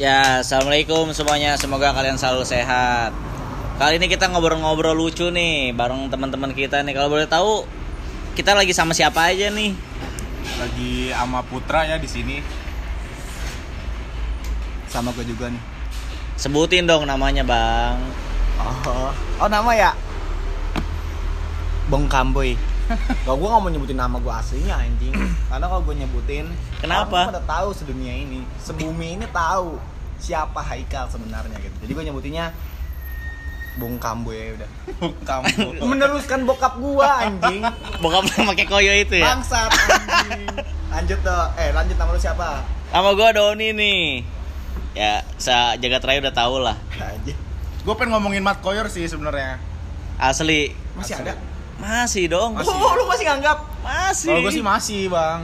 Ya, assalamualaikum semuanya. Semoga kalian selalu sehat. Kali ini kita ngobrol-ngobrol lucu nih bareng teman-teman kita nih. Kalau boleh tahu, kita lagi sama siapa aja nih? Lagi sama Putra ya di sini. sama gue juga nih Sebutin dong namanya, Bang. oh oh nama ya Bong Kamboy Gak gue gak mau nyebutin nama gue aslinya anjing Karena kalau gue nyebutin Kenapa? Orang udah tahu sedunia ini Sebumi ini tahu Siapa Haikal sebenarnya gitu Jadi gue nyebutinnya Bong Kamboy ya udah Kamu. Meneruskan bokap gua anjing Bokap lu pakai koyo itu ya? Bangsat anjing Lanjut tuh Eh lanjut nama lu siapa? Sama gua Doni nih. Ya, sa jagat raya udah tau lah. Anjing Gue pengen ngomongin Matt Koyor sih sebenarnya. Asli. Masih Asli. ada? Masih dong. Masih. Oh lu masih nganggap? Masih. Kalau gue sih masih bang.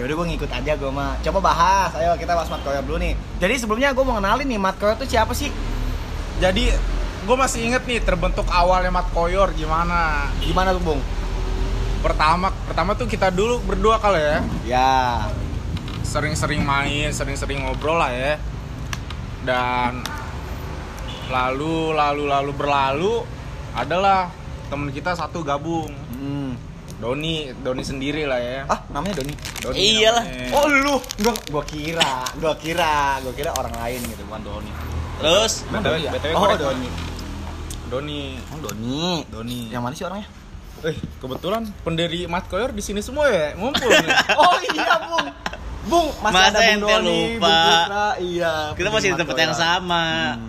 Ya udah gue ngikut aja gue mah. Coba bahas. Ayo kita bahas Matt Koyor dulu nih. Jadi sebelumnya gue mau kenalin nih Matt Koyor tuh siapa sih? Jadi gue masih inget nih terbentuk awalnya Matt Koyor gimana. Gimana tuh, Bung? Pertama pertama tuh kita dulu berdua kali ya. Ya. Sering-sering main, sering-sering ngobrol lah ya. Dan lalu lalu lalu berlalu adalah temen kita satu gabung. Hmm. Doni, Doni sendiri lah ya. Ah, namanya Doni. Doni Iyalah. namanya. Oh, lu. Gua gua kira, gua kira, gua kira orang lain gitu, bukan Doni. Terus Emang BTW, Doni ya? BTW Oh, korek, Doni. Doni. Oh, Doni. Doni. Yang mana sih orangnya? Eh, kebetulan pendiri Mat Koyor di sini semua ya, ngumpul nih. Oh iya, Bung. Bung, masih Masa ada Bung Doni, lupa? Bung Putra, iya. kita masih di tempat yang sama. Hmm.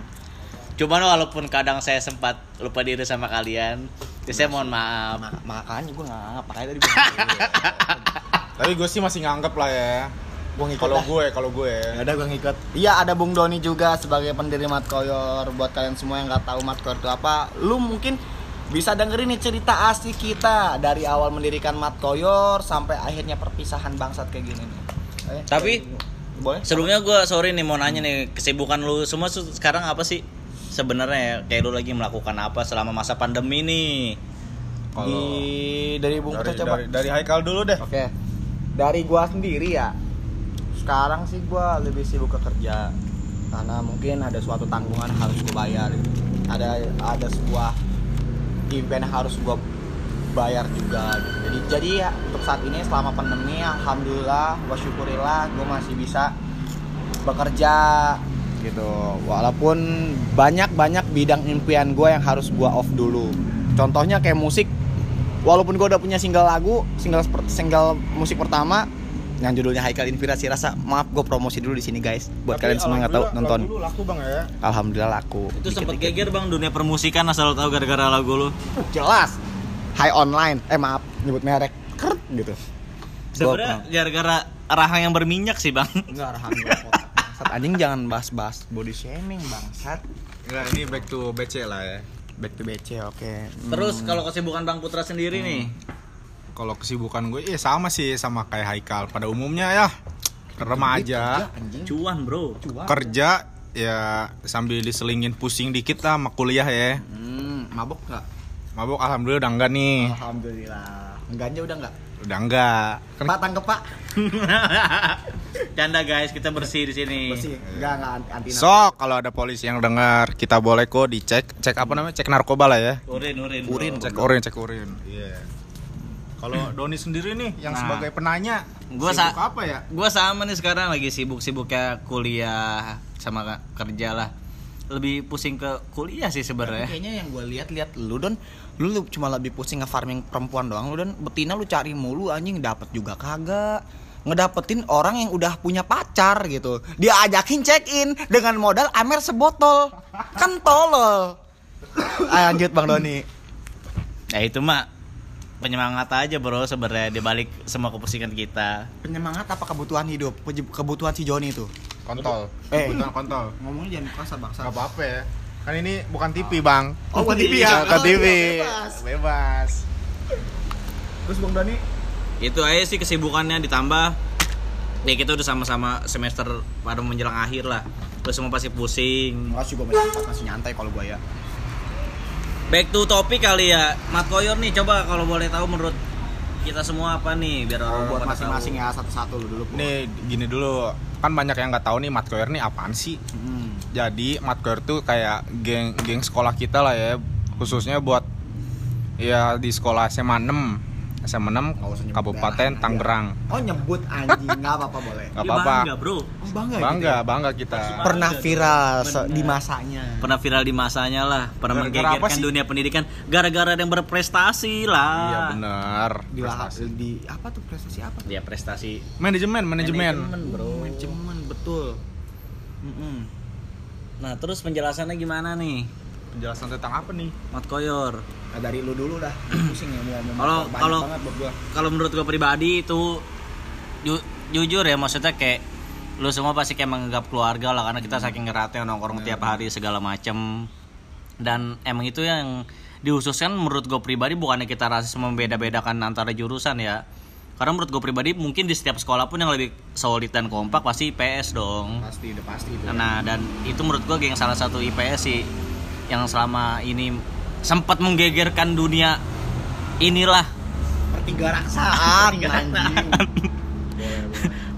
Cuman walaupun kadang saya sempat lupa diri sama kalian, ya saya mohon maaf. Ma- makanya gua nggak kayak tadi Bung. Tapi gue sih masih nganggep lah ya. Gua ngikut Kalau gue, kalau gue. Ya udah gue ngikut. Iya ada Bung Doni juga sebagai pendiri Mat Koyor. Buat kalian semua yang nggak tahu Mat Koyor itu apa, lu mungkin bisa dengerin nih cerita asli kita dari awal mendirikan Mat Koyor sampai akhirnya perpisahan bangsat kayak gini nih. Eh, Tapi- boleh? Sebelumnya gue sorry nih mau nanya nih kesibukan lu semua se- sekarang apa sih sebenarnya ya? Kayak lu lagi melakukan apa selama masa pandemi nih? Kalau Di dari Bung dari, coba. dari, dari Haikal dulu deh. Oke. Dari gua sendiri ya. Sekarang sih gua lebih sibuk ke kerja. Karena mungkin ada suatu tanggungan harus gua bayar. Ada ada sebuah event harus gua bayar juga gitu. Jadi jadi ya untuk saat ini selama pandemi alhamdulillah gua syukurillah gua masih bisa bekerja gitu. Walaupun banyak-banyak bidang impian gua yang harus gua off dulu. Contohnya kayak musik walaupun gue udah punya single lagu single single musik pertama yang judulnya Haikal Inspirasi Rasa maaf gue promosi dulu di sini guys buat Tapi kalian semua yang nggak tahu nonton Dulu laku bang ya. alhamdulillah laku Itu sempet geger bang dunia permusikan asal lu tahu gara-gara lagu lu. jelas high online eh maaf nyebut merek Kert, gitu Sebenarnya gara-gara rahang yang berminyak sih bang. enggak kok. Bangsat, anjing jangan bahas-bahas body shaming bangsat Enggak, ini back to BC lah ya. back to BC oke Hmm. Terus kalau kesibukan bang Putra sendiri nih, Kalau kesibukan gue, ya sama sih sama kayak Haikal. Pada umumnya ya remaja, cuan bro. cuan kerja ya sambil diselingin pusing dikit lah sama kuliah ya. hmm, mabok nggak Mabuk alhamdulillah udah enggak nih. alhamdulillah ganja udah nggak Udah enggak. Kan pak tangkep pak Canda guys, kita bersih di sini. bersih enggak enggak anti Sok kalau ada polisi yang dengar, kita boleh kok dicek. Cek apa namanya? Cek narkoba lah ya. Urin, urin, bro. Urin, Cek urin, cek urin. Iya. Kalau Doni sendiri nih yang Nah. sebagai penanya, Gua sibuk sa- apa ya? Gue sama nih sekarang lagi sibuk-sibuknya kuliah sama kerja lah. Lebih pusing ke kuliah sih sebenarnya. kayaknya yang gue lihat-lihat lu don lu, lu cuma lebih pusing nge-farming perempuan doang lu don betina lu cari mulu anjing dapet juga kagak ngedapetin orang yang udah punya pacar gitu dia ajakin check in dengan modal amer sebotol kan tolol Ayo, lanjut bang Doni Ya itu mah penyemangat aja bro sebenarnya dibalik semua kepusingan kita. penyemangat apa kebutuhan hidup kebutuhan si Joni itu Kontol. Eh. Kebutuhan kontol. ngomongnya jangan kasar bangsa Gak apa-apa ya. Kan ini bukan TV, Bang. oh bukan TV ya Bukan Oh, TV. iya, bebas. Bebas. terus bang Doni Itu aja sih kesibukannya ditambah ya kita udah sama-sama semester pada menjelang akhir lah. Terus semua pasti pusing. makasih gue masih, masih nyantai kalau gue ya Back to topik kali ya. Mat Koyor nih coba kalau boleh tahu menurut kita semua apa nih biar orang buat masing-masing ya satu-satu lu dulu. Nih gini dulu, kan banyak yang nggak tahu nih mat koyor nih apaan sih? Hmm. Jadi mat koyor tuh kayak geng geng sekolah kita lah ya, khususnya buat ya di sekolah SMA 6 SMA 6 Nggak usah nyebut Kabupaten. Tangerang. Oh nyebut anjing nggak apa-apa boleh. Nggak apa-apa. Bangga, Bro. Oh bangga. gitu Bangga, ya? bangga kita. Pernah viral Bener. di masanya. Pernah viral di masanya lah, pernah menggegerkan sih? dunia pendidikan gara-gara ada yang berprestasi lah. Iya bener. Di, di apa tuh prestasi apa? Dia prestasi Manajemen, manajemen. bro. Manajemen betul. Mm-mm. Nah, terus penjelasannya gimana nih? Penjelasan tentang apa nih? Mat Koyor. Nah dari lu dulu dah. Pusing ya mau ngomong Kalau- kalau-. Kalau menurut gue pribadi itu ju- jujur ya maksudnya kayak lu semua pasti kayak menganggap keluarga lah karena kita saking ngeratnya nongkrong tiap hari segala macem dan emang itu yang dihususkan menurut gue pribadi bukannya kita rasis membeda-bedakan antara jurusan ya karena menurut gue pribadi mungkin di setiap sekolah pun yang lebih solid dan kompak pasti IPS dong Pasti udah pasti itu. Nah, dan itu menurut gue geng salah satu IPS sih yang selama ini sempat menggegerkan dunia inilah. Pertiga raksaan.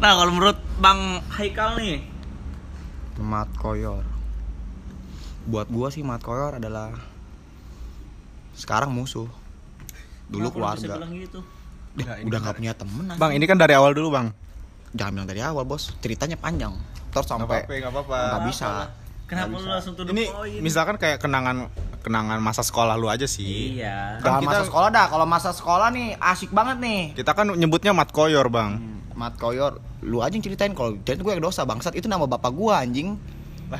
Nah, kalau menurut Bang Haikal nih, Mat Koyor. Buat gua sih Mat Koyor adalah sekarang musuh. Dulu kenapa keluarga. bilang gitu? Deh, Nah, udah nggak punya temen anjing. Bang, ini kan dari awal dulu, Bang. Jangan bilang dari awal, Bos. Ceritanya panjang. Terus sampai apa-apa, nggak apa-apa. nggak bisa. Kenapa lu langsung the Ini point? misalkan kayak kenangan kenangan masa sekolah lu aja sih. Iya. Kan masa kita- sekolah dah. Kalau masa sekolah nih asik banget nih. Kita kan nyebutnya mat koyor, Bang. Mat Koyor, lu aja yang ceritain kalau ceritain gue yang dosa bangsat itu nama bapak gua anjing.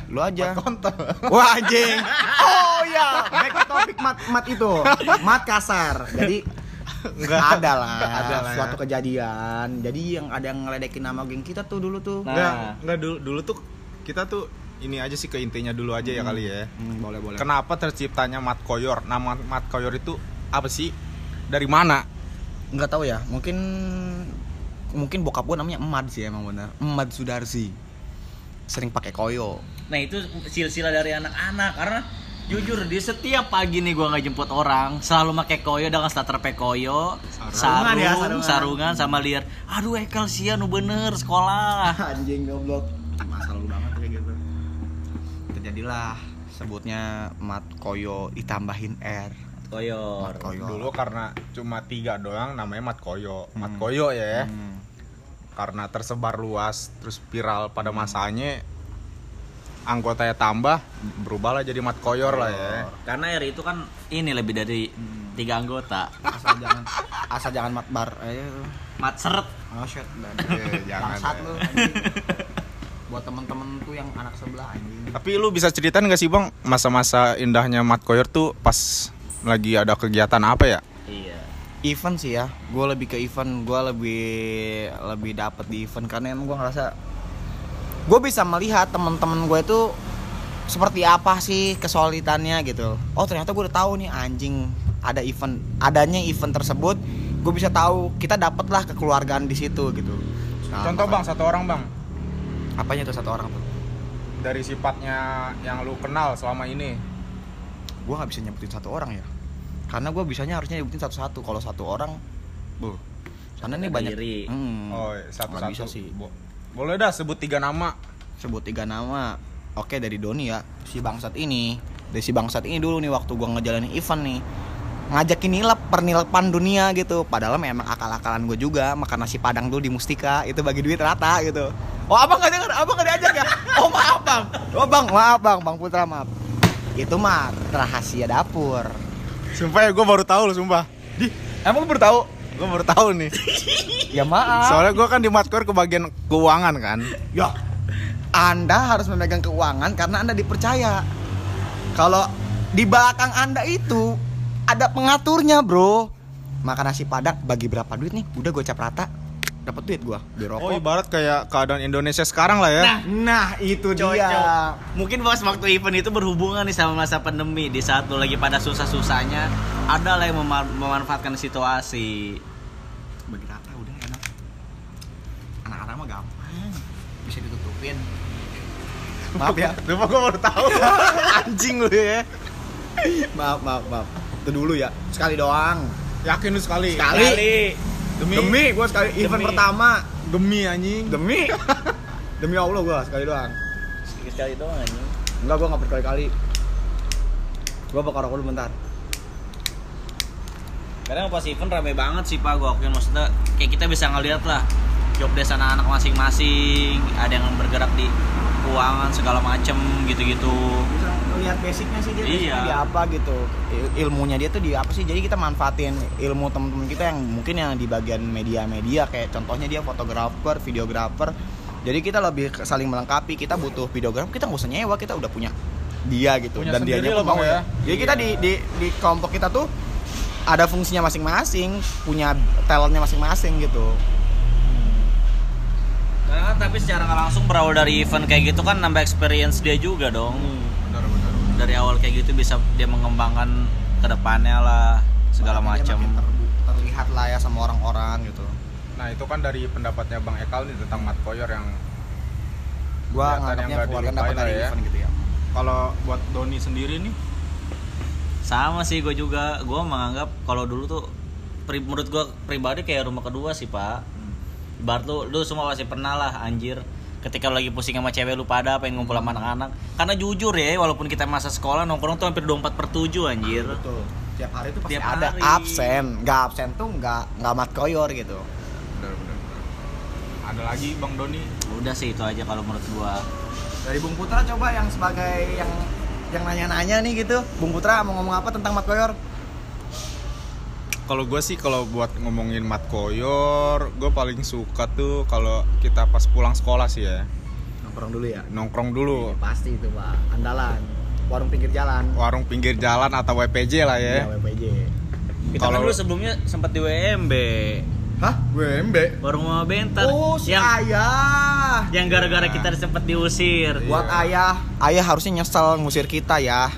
Lu aja. Kontol. Wah anjing. Oh ya, back to topik mat mat itu. Mat kasar. Jadi Enggak. ada lah, Ada lah ya. suatu kejadian. Jadi yang ada yang ngeledekin nama geng kita tuh dulu tuh. Nah. Enggak, enggak dulu dulu tuh kita tuh ini aja sih ke intinya dulu aja ya kali ya. Hmm, boleh boleh. Kenapa terciptanya mat koyor? Nama mat koyor itu apa sih? Dari mana? Nggak tahu ya, mungkin mungkin bokap gua namanya Emad sih emang benar. Emad Sudarsi. Sering pakai koyo. Nah, itu silsilah dari anak-anak karena jujur di setiap pagi nih gua nggak jemput orang selalu pakai koyo dengan starter pakai koyo Sarung. sarung Sarungan ya, sarungan. sarungan sama liar aduh Ekal sia nu bener sekolah Anjing goblok. Masa lalu banget kayak gitu. Terjadilah sebutnya Mat Koyo ditambahin R. koyor Mat Koyo. Dulu karena cuma tiga doang namanya mat koyo. Mat Hmm. koyo ya. Hmm. Karena tersebar luas terus viral pada masanya anggotanya tambah berubahlah jadi mat koyor lah ya. karena R itu kan ini lebih dari tiga anggota Asal jangan asal jangan mat bar. Eh, mat seret oh shit. Dan, Eh, jangan bangsat deh. lu. Buat temen-temen tuh yang anak sebelah anjing. Tapi lu bisa ceritain gak sih bang masa-masa indahnya mat koyor tuh pas lagi ada kegiatan apa ya? iya Event sih ya. Gue lebih ke event. Gue lebih lebih dapet di event karena emang gue ngerasa gue bisa melihat temen-temen gue itu seperti apa sih kesulitannya gitu. Oh ternyata gue udah tahu nih anjing ada event adanya event tersebut gue bisa tahu kita dapet lah kekeluargaan di situ gitu. Nah, Contoh bang satu orang bang Apanya tuh satu orang tuh? dari sifatnya yang lu kenal selama ini. Gue nggak bisa nyebutin satu orang ya. Karena gue bisanya harusnya nyebutin satu-satu. Kalau satu orang, bu. Karena ini banyak. diri. Hmm, Oh satu-satu. bisa sih. Bo- Boleh dah sebut tiga nama. Sebut tiga nama. Oke dari Doni ya. Si bangsat ini. Dari si bangsat ini dulu nih waktu gue ngejalanin event nih. Ngajakin nilap pernilpan dunia gitu. Padahal memang akal-akalan gue juga makan nasi padang dulu di Mustika itu bagi duit rata gitu. Oh abang gak denger, abang gak diajak ya? Oh maaf bang, oh bang maaf bang, bang Putra maaf. Itu mah rahasia dapur. Sumpah ya gue baru tahu loh sumpah. Di, Emang lu baru tahu? Gue baru tahu nih. Ya maaf. Soalnya gue kan di matkor ke bagian keuangan kan. Ya, Anda harus memegang keuangan karena Anda dipercaya. Kalau di belakang Anda itu ada pengaturnya, Bro. Makan nasi padang bagi berapa duit nih? Udah gue cap rata. Dapat duit gua. Beli Oh rokok. ibarat kayak keadaan Indonesia sekarang lah ya. Nah, itu Cocok. dia. Mungkin pas waktu event itu berhubungan nih sama masa pandemi di saat lu lagi pada susah-susahnya ada lah yang mema- memanfaatkan situasi. Bagi rata udah enak. Anak-anak mah gampang. Bisa ditutupin. Maaf ya. Lupa gue baru tahu. Anjing lu ya. Maaf, maaf, maaf. Itu dulu ya. Sekali doang. Yakin lu sekali. Sekali. Kali Demi- demi gue sekali event Demi. pertama. Demi anjing. demi. Demi Allah gue sekali doang. Sekali doang anjing. Enggak gue nggak berkali-kali. Gue bakal rokok dulu bentar. Kadang pas event rame banget sih pak gue akuin. Maksudnya kayak kita bisa ngeliat lah job desk anak-anak masing-masing ada yang bergerak di keuangan segala macem gitu-gitu. Bisa lihat basicnya sih dia Iya. di apa gitu. Il- ilmunya dia tuh di apa sih? Jadi kita manfaatin ilmu teman-teman kita yang mungkin yang di bagian media-media kayak contohnya dia fotografer videografer. Jadi kita lebih saling melengkapi kita butuh videografer kita nggak usah nyewa kita udah punya dia gitu. Punya dan dia Bang, mau ya. jadi kita di, di di kelompok kita tuh ada fungsinya masing-masing punya talentnya masing-masing gitu Karena kan tapi secara nggak langsung berawal dari event kayak gitu kan nambah experience dia juga dong. Benar benar. dari awal kayak gitu bisa dia mengembangkan ke depannya lah segala macam ter- terlihat lah ya sama orang-orang gitu. Nah, itu kan dari pendapatnya Bang Ekal nih tentang Mat Koyor yang gua nganggapnya nggak keluarga dapat dari ya. event gitu ya. Kalau buat Doni sendiri nih? Sama sih gue juga. Gue menganggap kalau dulu tuh pri- menurut gue pribadi kayak rumah kedua sih pak ibarat lu lu semua pasti pernah lah anjir ketika lu lagi pusing sama cewek lu pada pengen ngumpul sama anak-anak karena jujur ya walaupun kita masa sekolah nongkrong tuh hampir 24 per 7 anjir Betul. Tiap hari itu pasti Tiap ada hari. absen. Nggak absen tuh nggak nggak mat koyor gitu. benar benar benar. ada lagi Bang Doni udah sih itu aja kalau menurut gua Dari Bung Putra coba yang sebagai yang yang nanya-nanya nih gitu. Bung Putra mau ngomong apa tentang mat koyor? Kalau gue sih kalau buat ngomongin Mat Koyor gue paling suka tuh kalau kita pas pulang sekolah sih ya Nongkrong dulu ya. nongkrong dulu Iya, pasti itu pak. Andalan. Warung pinggir jalan. warung pinggir jalan atau WPJ lah Iya, ya WPJ. kita kan Kalau- dulu sebelumnya sempat di WMB Hah? WMB? warung mama bentar Oh, si yang ayah. yang gara-gara kita sempat diusir Buat ayah, ayah harusnya nyesel ngusir kita ya.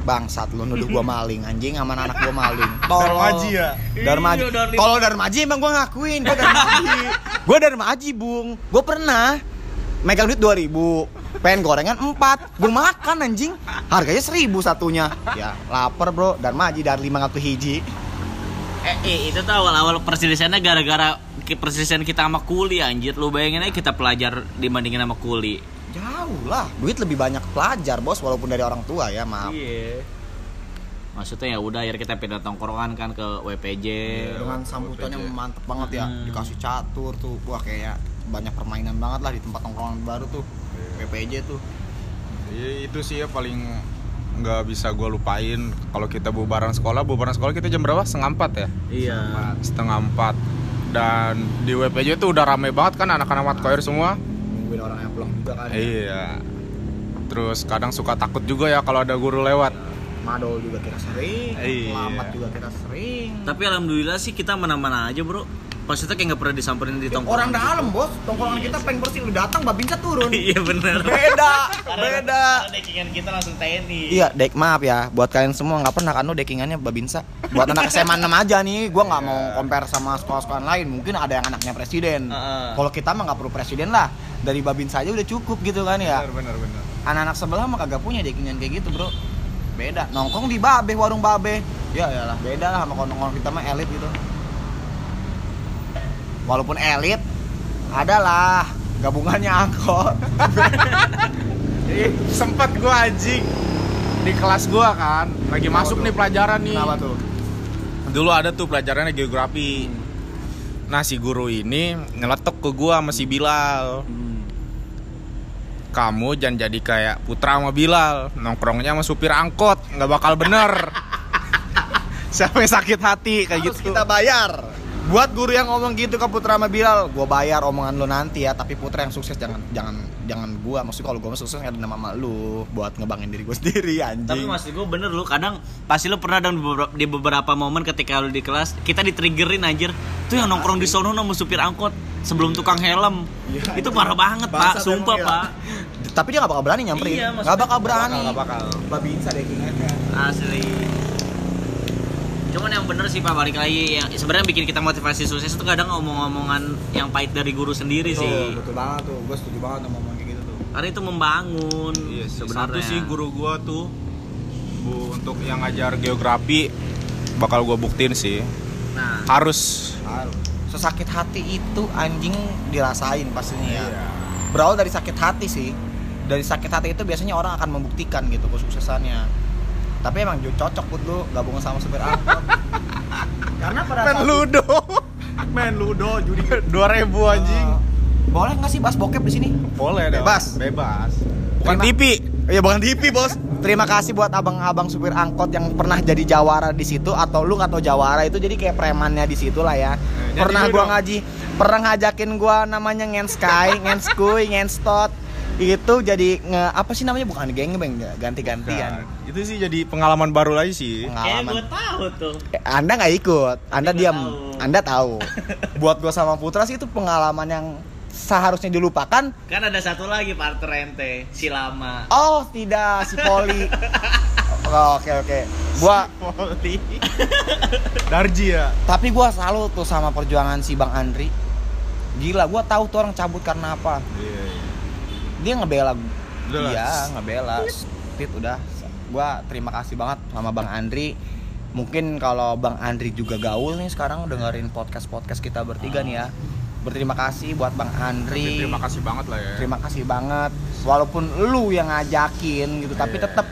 Bangsat lu nuduh gua maling anjing sama anak gua maling. Tolol. Darmaji ya? Darmaji. Iya, Darli- Kalau Darmaji emang gua ngakuin, gua Darmaji. gua Darmaji, Bung. Gua pernah megang duit 2000 pengen gorengan 4 gua makan anjing harganya 1000 satunya ya lapar bro Darmaji dari 5 ngaku hiji Eh, eh, itu tuh awal-awal perselisihannya gara-gara perselisihan kita sama kuli anjir. Lu bayangin aja kita pelajar dibandingin sama kuli. Jauh lah. Duit lebih banyak pelajar bos walaupun dari orang tua ya maaf. Iya. Maksudnya ya udah akhirnya kita pindah tongkrongan kan ke WPJ. dengan sambutannya WPJ. mantep banget ya. Hmm. dikasih catur tuh. Wah kayak banyak permainan banget lah di tempat tongkrongan baru tuh. PPJ tuh. Iya, itu sih ya paling nggak bisa gue lupain. Kalau kita bubaran sekolah bubaran sekolah kita jam berapa? Setengah empat ya? Iya. setengah empat. Dan di WPJ tuh udah rame banget kan anak-anak Mat Koyor semua nungguin orang yang pulang juga kan iya terus kadang suka takut juga ya kalau ada guru lewat madol juga kita sering Iya. selamat juga kita sering Tapi alhamdulillah sih kita mana-mana aja, Bro. Maksudnya kayak nggak pernah disamperin di tongkrongan. orang dalam bos tongkrongan kita pengen bersih lu datang babinsa turun Iya bener. beda beda karena Dekingan kita langsung TNI. Iya, dek maaf ya, buat kalian semua nggak pernah kan lu dekingannya babinsa. Buat anak SMA 6 aja nih, gua nggak mau compare sama sekolah-sekolah lain. Mungkin ada yang anaknya presiden. Heeh. Kalau kita mah nggak perlu presiden lah. Dari babinsa aja udah cukup gitu kan ya. bener bener Anak-anak sebelah mah kagak punya dekingan kayak gitu, Bro. Beda. Nongkrong di babe, warung babe. Ya ya lah, beda lah sama kalau nongkrong kita mah elit gitu. Walaupun elit, adalah gabungannya angkot. Sempet gue anjing. Di kelas gua kan lagi Kenapa masuk tuh? nih pelajaran nih. Kenapa tuh? dulu ada tuh pelajarannya geografi. Nah si guru ini nyeletuk ke gua sama si Bilal. Kamu jangan jadi kayak Putra sama Bilal. Nongkrongnya sama supir angkot nggak bakal bener. Siapa yang sakit hati kayak Harus gitu? kita bayar. Buat guru yang ngomong gitu ke Putra sama Bilal, gua bayar omongan lu nanti ya, tapi Putra yang sukses jangan jangan jangan gua. Maksudnya kalau gua mah sukses nggak ada nama lu buat ngebangin diri gua sendiri anjing. Tapi maksud gue bener lu kadang pasti lu pernah dong di beberapa, di beberapa momen ketika lu di kelas kita ditriggerin anjir tuh yang nongkrong di sono sama supir angkot sebelum tukang helm Iya, itu parah banget pak sumpah emang, pak ya. Tapi dia gak bakal berani nyamperin. Iya, Gak bakal berani. nggak bakal Babinsa deh kayaknya. asli cuman yang bener sih pak balik lagi yang sebenarnya bikin kita motivasi sukses itu kadang omong-omongan yang pahit dari guru sendiri sih betul banget tuh. Gua setuju banget sama ngomong kayak gitu tuh. karena itu membangun Iya sih. sebenarnya Satu sih guru gua tuh bu untuk yang ngajar geografi bakal gua buktiin sih nah harus Harus. sesakit hati itu anjing dirasain pastinya ya Iya. berawal dari sakit hati sih dari sakit hati itu biasanya orang akan membuktikan gitu kesuksesannya tapi emang jo- cocok buat lu gabung sama supir angkot karena pada Main saat ludo. Main ludo judi 2000 anjing. Eh, boleh nggak sih bahas bokep di sini Boleh dong. Bebas. Bebas. Bukan Terima- TV. Iya bukan TV bos. Terima kasih buat abang-abang supir angkot yang pernah jadi jawara di situ atau lu atau jawara itu jadi kayak premannya di situ lah ya. jadi pernah gua dong. ngaji, pernah ngajakin gua namanya ngenskai, ngenskuy, ngenstot. Itu jadi nge, apa sih namanya bukan gangbang ya, ganti-gantian. Nah, itu sih jadi pengalaman baru lagi sih. Kayak Pengalaman. gue tahu tuh. Eh, Anda nggak ikut, Anda diam, tahu. Anda tahu. Buat gua sama Putra sih itu pengalaman yang seharusnya dilupakan. Kan ada satu lagi partner ente, si lama. Oh tidak, si Poli. Oh, Oke oke, gua Poli. Darji ya. Tapi gua selalu tuh sama perjuangan si Bang Andri. Gila, gua tahu tuh orang cabut karena apa. Iya, iya. Dia ngebela. Udah. Iya, ngebela. Tit udah. Gua terima kasih banget sama Bang Andri. Mungkin kalau Bang Andri juga gaul nih sekarang dengerin podcast-podcast kita bertiga nih ya. Berterima kasih buat Bang Andri. Terima kasih banget lah ya. Terima kasih banget. Walaupun lu yang ngajakin gitu, tapi Iya. tetap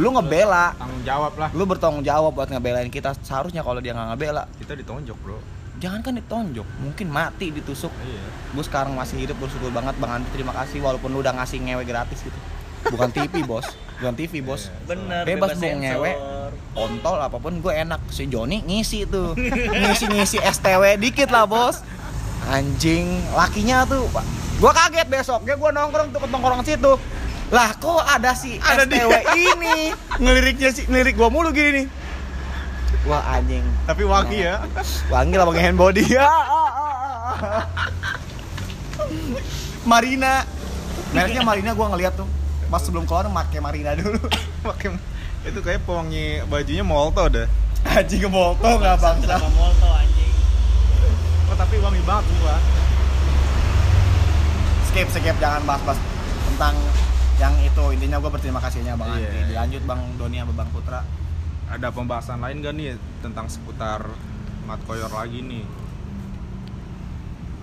lu ngebela. Tanggung jawab lah. Lu bertanggung jawab buat ngebelain kita. Seharusnya kalau dia nggak ngebela, Kita ditonjok, Bro. Jangan kan ditonjok mungkin mati ditusuk. Iya. gue sekarang masih hidup bersyukur banget bang Andri terima kasih walaupun lu udah ngasih ngewe gratis gitu. Bukan TV bos. Bukan TV bos Iya. Bener, Bebas dong, sensor. ngewe. kontol apa pun gue enak. Si Joni ngisi tuh. Ngisi ngisi STW dikit lah bos. Anjing lakinya tuh. Gue kaget besoknya gue nongkrong tuh ke nongkrong situ. Lah kok ada si Ada STW ini? Ngeliriknya si ngelirik gue mulu gini nih wah anjing Tapi wangi ya. Wangi lah pakai hand body ya. Marina. Mereknya Marina gua ngeliat tuh. Pas sebelum keluar pakai Marina dulu. Pakai itu kayak pewangi bajunya Molto deh. Haji ke Molto enggak bangsa. Sama Molto anjing. Oh, tapi wangi banget gua. Skip skip jangan bahas-bahas tentang yang itu. Intinya gua berterima kasihnya Bang Iya. Andri. Dilanjut Bang Doni sama Bang Putra. Ada pembahasan lain gak nih tentang seputar Mat Koyor lagi nih?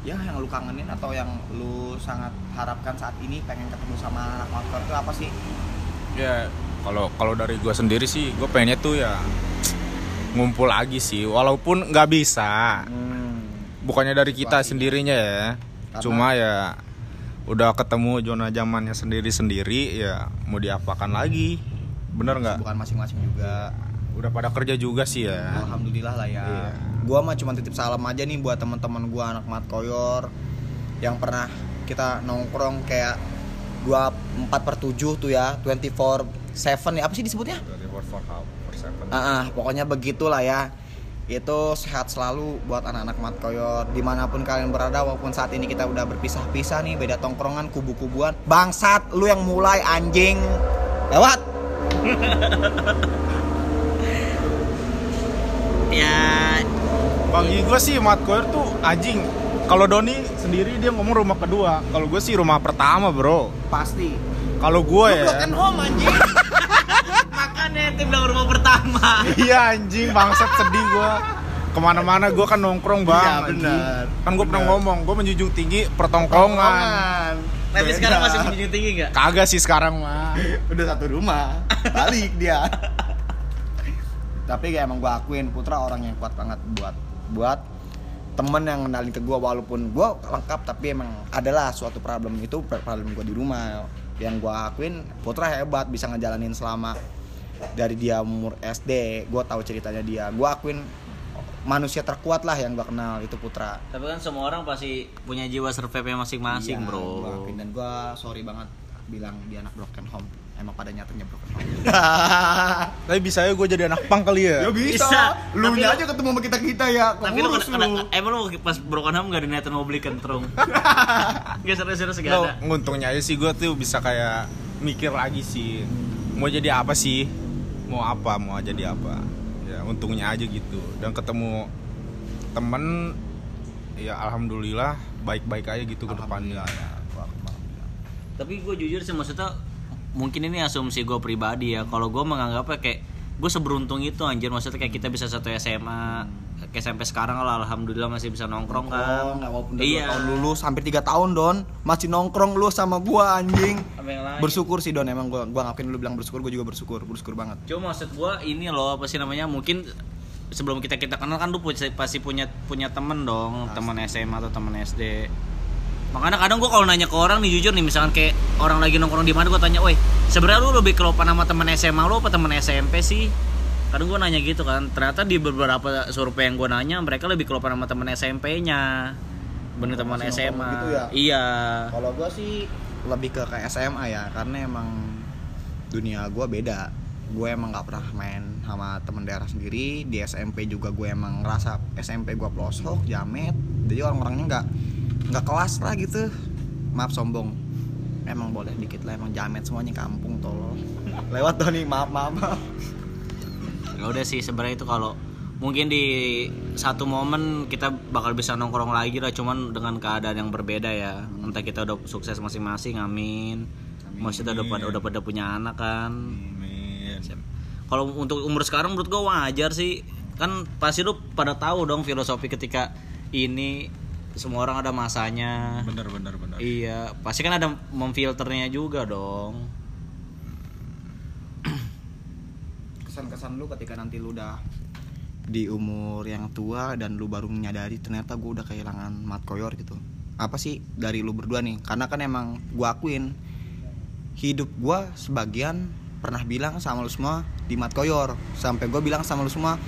Ya yang lu kangenin atau yang lu sangat harapkan saat ini pengen ketemu sama anak motor itu apa sih? Ya, kalau kalau dari gua sendiri sih, gua pengennya tuh ya ngumpul lagi sih, walaupun nggak bisa. Hmm. Bukannya dari kita Situasinya. sendirinya ya, Karena- cuma ya udah ketemu zona zamannya sendiri-sendiri ya mau diapakan lagi bener nggak Bukan masing-masing juga. Udah pada kerja juga sih ya Alhamdulillah lah ya. Iya. Gua mah cuma titip salam aja nih buat teman-teman gua anak mat koyor yang pernah kita nongkrong kayak 24 per 7 tuh ya, 24 7 ya apa sih disebutnya? Ah, ah, pokoknya begitulah ya. Itu sehat selalu buat anak-anak mat koyor di mana pun kalian berada walaupun saat ini kita udah berpisah-pisah nih beda tongkrongan kubu-kubuan bangsat lu yang mulai anjing lewat Ya, bagi gue sih Mat Koyer tuh anjing. Kalau Doni sendiri dia ngomong rumah kedua. Kalau gue sih rumah pertama bro. Pasti. Kalau gue ya. broken home anjing. Makanya tim bilang rumah pertama. iya anjing bangsat sedih gue ke mana-mana gue kan nongkrong bang Iya, benar. kan gue pernah ngomong gue menjunjung tinggi pertongkongan. Tapi Beda. sekarang masih menjunjung tinggi nggak? kagak sih sekarang mah udah satu rumah. Balik dia tapi kayak emang gue akuin Putra orang yang kuat banget buat buat temen yang kenalin ke gue walaupun gue lengkap tapi emang adalah suatu problem. Itu problem gue di rumah. Yang gue akuin Putra hebat bisa ngejalanin selama dari dia umur SD gue tahu ceritanya dia. Gue akuin manusia terkuat lah yang gue kenal itu Putra. Tapi kan semua orang pasti punya jiwa survive masing-masing, Iya, bro. gua akuin. dan gue sorry banget bilang dia anak broken home emang pada nyatanya broken home tapi bisa ya gue jadi anak pang kali ya Ya bisa. Bisa. Lu nya lu- aja ketemu sama kita kita ya. Tapi lu kena, kena, emang lu pas broken home gak ada niatan mau beli kentrung? Gak serius-serius gak ada. nguntungnya aja sih gue tuh bisa kayak mikir lagi sih mau jadi apa sih mau apa mau jadi apa ya untungnya aja gitu dan ketemu temen ya alhamdulillah baik-baik aja gitu ke depannya ya. Tapi gue jujur sih maksudnya mungkin ini asumsi gue pribadi ya. Kalau gue menganggapnya kayak gue seberuntung itu anjir. Maksudnya kayak kita bisa satu SMA kayak sampai sekarang lah alhamdulillah masih bisa nongkrong kan. Oh, nggak walaupun udah iya. tahun lulus hampir tiga tahun Don. Masih nongkrong lu sama gua anjing. Bersyukur sih Don. Emang gua gua ngapain lu bilang bersyukur gua juga bersyukur. Bersyukur banget. Cuma maksud gua ini loh apa sih namanya mungkin sebelum kita kita kenal kan lu pasti punya punya temen dong teman SMA atau teman SD makanya kadang gua kalau nanya ke orang nih jujur nih misalkan kayak orang lagi nongkrong di mana gua tanya, woi sebenarnya lu lebih kelopan sama teman SMA lu apa teman SMP sih? Kadang gua nanya gitu kan. Ternyata di beberapa survei yang gua nanya mereka lebih kelopan sama teman SMP-nya bener teman SMA gitu ya? iya. Kalau gua sih lebih ke kayak SMA ya karena emang dunia gua beda. Gue emang nggak pernah main sama temen daerah sendiri. Di SMP juga gue emang ngerasa SMP gua pelosok jamet. Jadi orang-orangnya nggak nggak kelas lah gitu. Maaf sombong. Emang boleh dikit lah emang jamet semuanya kampung tolol lewat Doni maaf maaf maaf. ya udah sih sebenarnya itu kalau mungkin di satu momen kita bakal bisa nongkrong lagi lah cuman dengan keadaan yang berbeda ya. Entah kita udah sukses masing-masing amin. Maksudnya udah pada udah pada punya anak kan. Amin. kalau untuk umur sekarang menurut gua wajar sih. Kan pasti lu pada tahu dong filosofi ketika ini semua orang ada masanya. Bener bener bener iya pasti kan ada memfilternya juga dong. Kesan-kesan lu ketika nanti lu udah di umur yang tua dan lu baru menyadari ternyata gue udah kehilangan mat koyor gitu. Apa sih dari lu berdua nih? Karena kan emang gue akuin hidup gue sebagian pernah bilang sama lu semua di mat koyor. Sampai gue bilang sama lu semua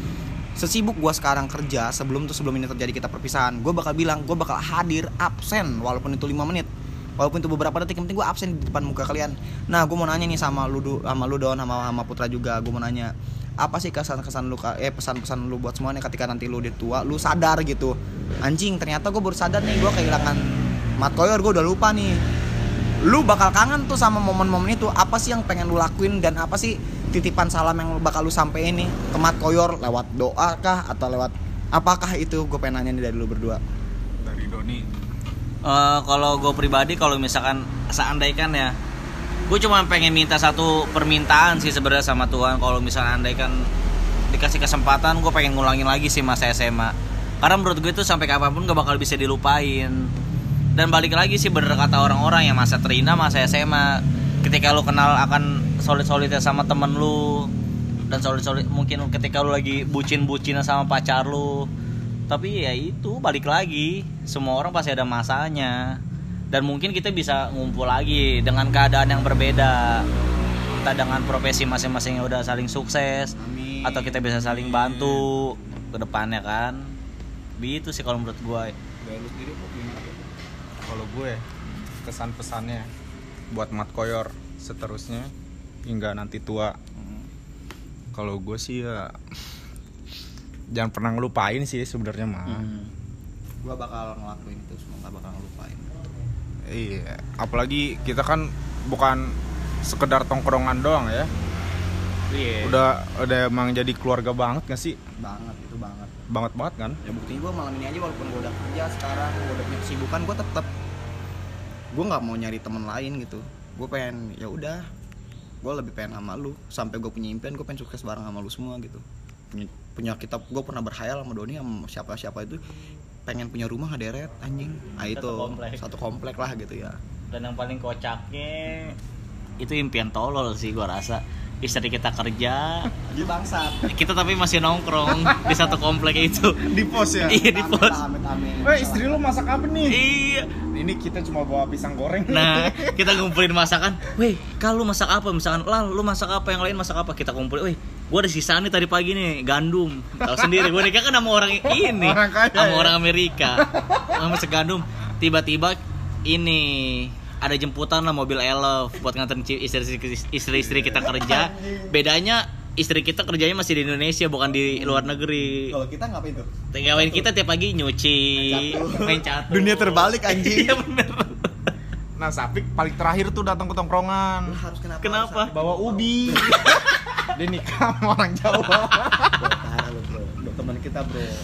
sesibuk gue sekarang kerja sebelum tuh sebelum ini terjadi kita perpisahan gue bakal bilang gue bakal hadir absen walaupun itu lima menit. Walaupun itu beberapa detik yang penting gue absen di depan muka kalian. Nah gue mau nanya nih sama lu sama lu don sama sama putra juga gue mau nanya apa sih kesan-kesan lu eh pesan-pesan lu buat semuanya ketika nanti lu udah tua lu sadar gitu? Anjing ternyata gue baru sadar nih gue kehilangan mat koyor gue udah lupa nih. Lu bakal kangen tuh sama momen-momen itu. Apa sih yang pengen lu lakuin dan apa sih titipan salam yang bakal lu sampein nih. Ke mat koyor lewat doa kah atau lewat apakah itu? Gue pengen nanya nih dari lu berdua. Dari Doni. Eh, kalau gue pribadi kalau misalkan seandaikan ya gue cuma pengen minta satu permintaan sih sebenarnya sama Tuhan. Kalau misalnya andaikan dikasih kesempatan gue pengen ngulangin lagi sih masa SMA karena menurut gue itu sampai kapan pun gak bakal bisa dilupain. Dan balik lagi sih bener kata orang-orang yang masa terindah masa SMA ketika lu kenal akan solid solidnya sama temen lu. Dan solid solid mungkin ketika lu lagi bucin bucinan sama pacar lu. Tapi ya itu balik lagi. Semua orang pasti ada masanya. Dan mungkin kita bisa ngumpul lagi dengan keadaan yang berbeda. Entah dengan profesi masing-masing yang udah saling sukses Amin. atau kita bisa saling bantu ke depannya kan. Begitu sih kalau menurut gue kalau gue kesan pesannya buat mat koyor seterusnya hingga nanti tua. Kalau gue sih ya jangan pernah ngelupain sih sebenarnya mah. Hmm. gue bakal ngelakuin itu semua gak bakal ngelupain. Iya apalagi kita kan bukan sekedar tongkrongan doang ya. Iya. udah udah emang jadi keluarga banget gak sih? Banget itu banget. Banget banget kan? Ya buktinya gue malam ini aja walaupun gue udah kerja sekarang gue udah punya kesibukan gue tetap gue nggak mau nyari temen lain gitu. Gue pengen ya udah gue lebih pengen sama lu. Sampai gue punya impian gue pengen sukses bareng sama lu semua gitu. Punya, punya kita gue pernah berhayal sama Doni sama siapa siapa itu. Pengen punya rumah deret anjing. Nah itu Satu komplek. satu komplek lah gitu ya. Dan yang paling kocaknya itu impian tolol sih gua rasa istri kita kerja. Di bangsat. Kita tapi masih nongkrong di satu komplek itu. Di pos ya? Iya di pos. Weh istri lu masak apa nih? iya. Ini kita cuma bawa pisang goreng. nah kita ngumpulin masakan. Weh kalau lu masak apa? Misalkan lah lu masak apa? Yang lain masak apa? Kita kumpulin. Weh gua ada sisa nih tadi pagi nih gandum. Tahu sendiri gua nikah kan sama orang ini. Orang kaya sama ya? orang Amerika. Sama segandum tiba-tiba ini ada jemputan lah mobil elf buat nganterin istri-istri istri-istri kita kerja bedanya istri kita kerjanya masih di Indonesia bukan di luar negeri kalau kita ngapain tuh Tinggalin kita tiap pagi nyuci, catur. main catur. Dunia terbalik, anjing. Iya bener. Nah, Sapik paling terakhir tuh datang ke tongkrongan. Harus kenapa Kenapa? harus- Bawa ubi. Dia nikah sama orang Jawa. Bro, parah lu bro Bro, teman kita bro ya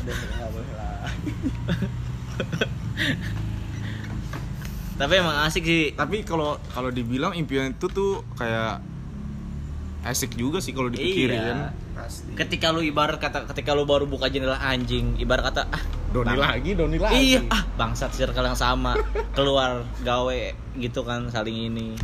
ada nggak boleh lah Tapi emang asik sih. Tapi kalau kalau dibilang impian itu tuh kayak asik juga sih kalau dipikirin. Iya. pasti ketika lu ibarat kata ketika lu baru buka jendela anjing ibarat kata ah Doni bang- lagi, Doni lagi. iya ah bangsat circle yang sama keluar gawe gitu kan saling ini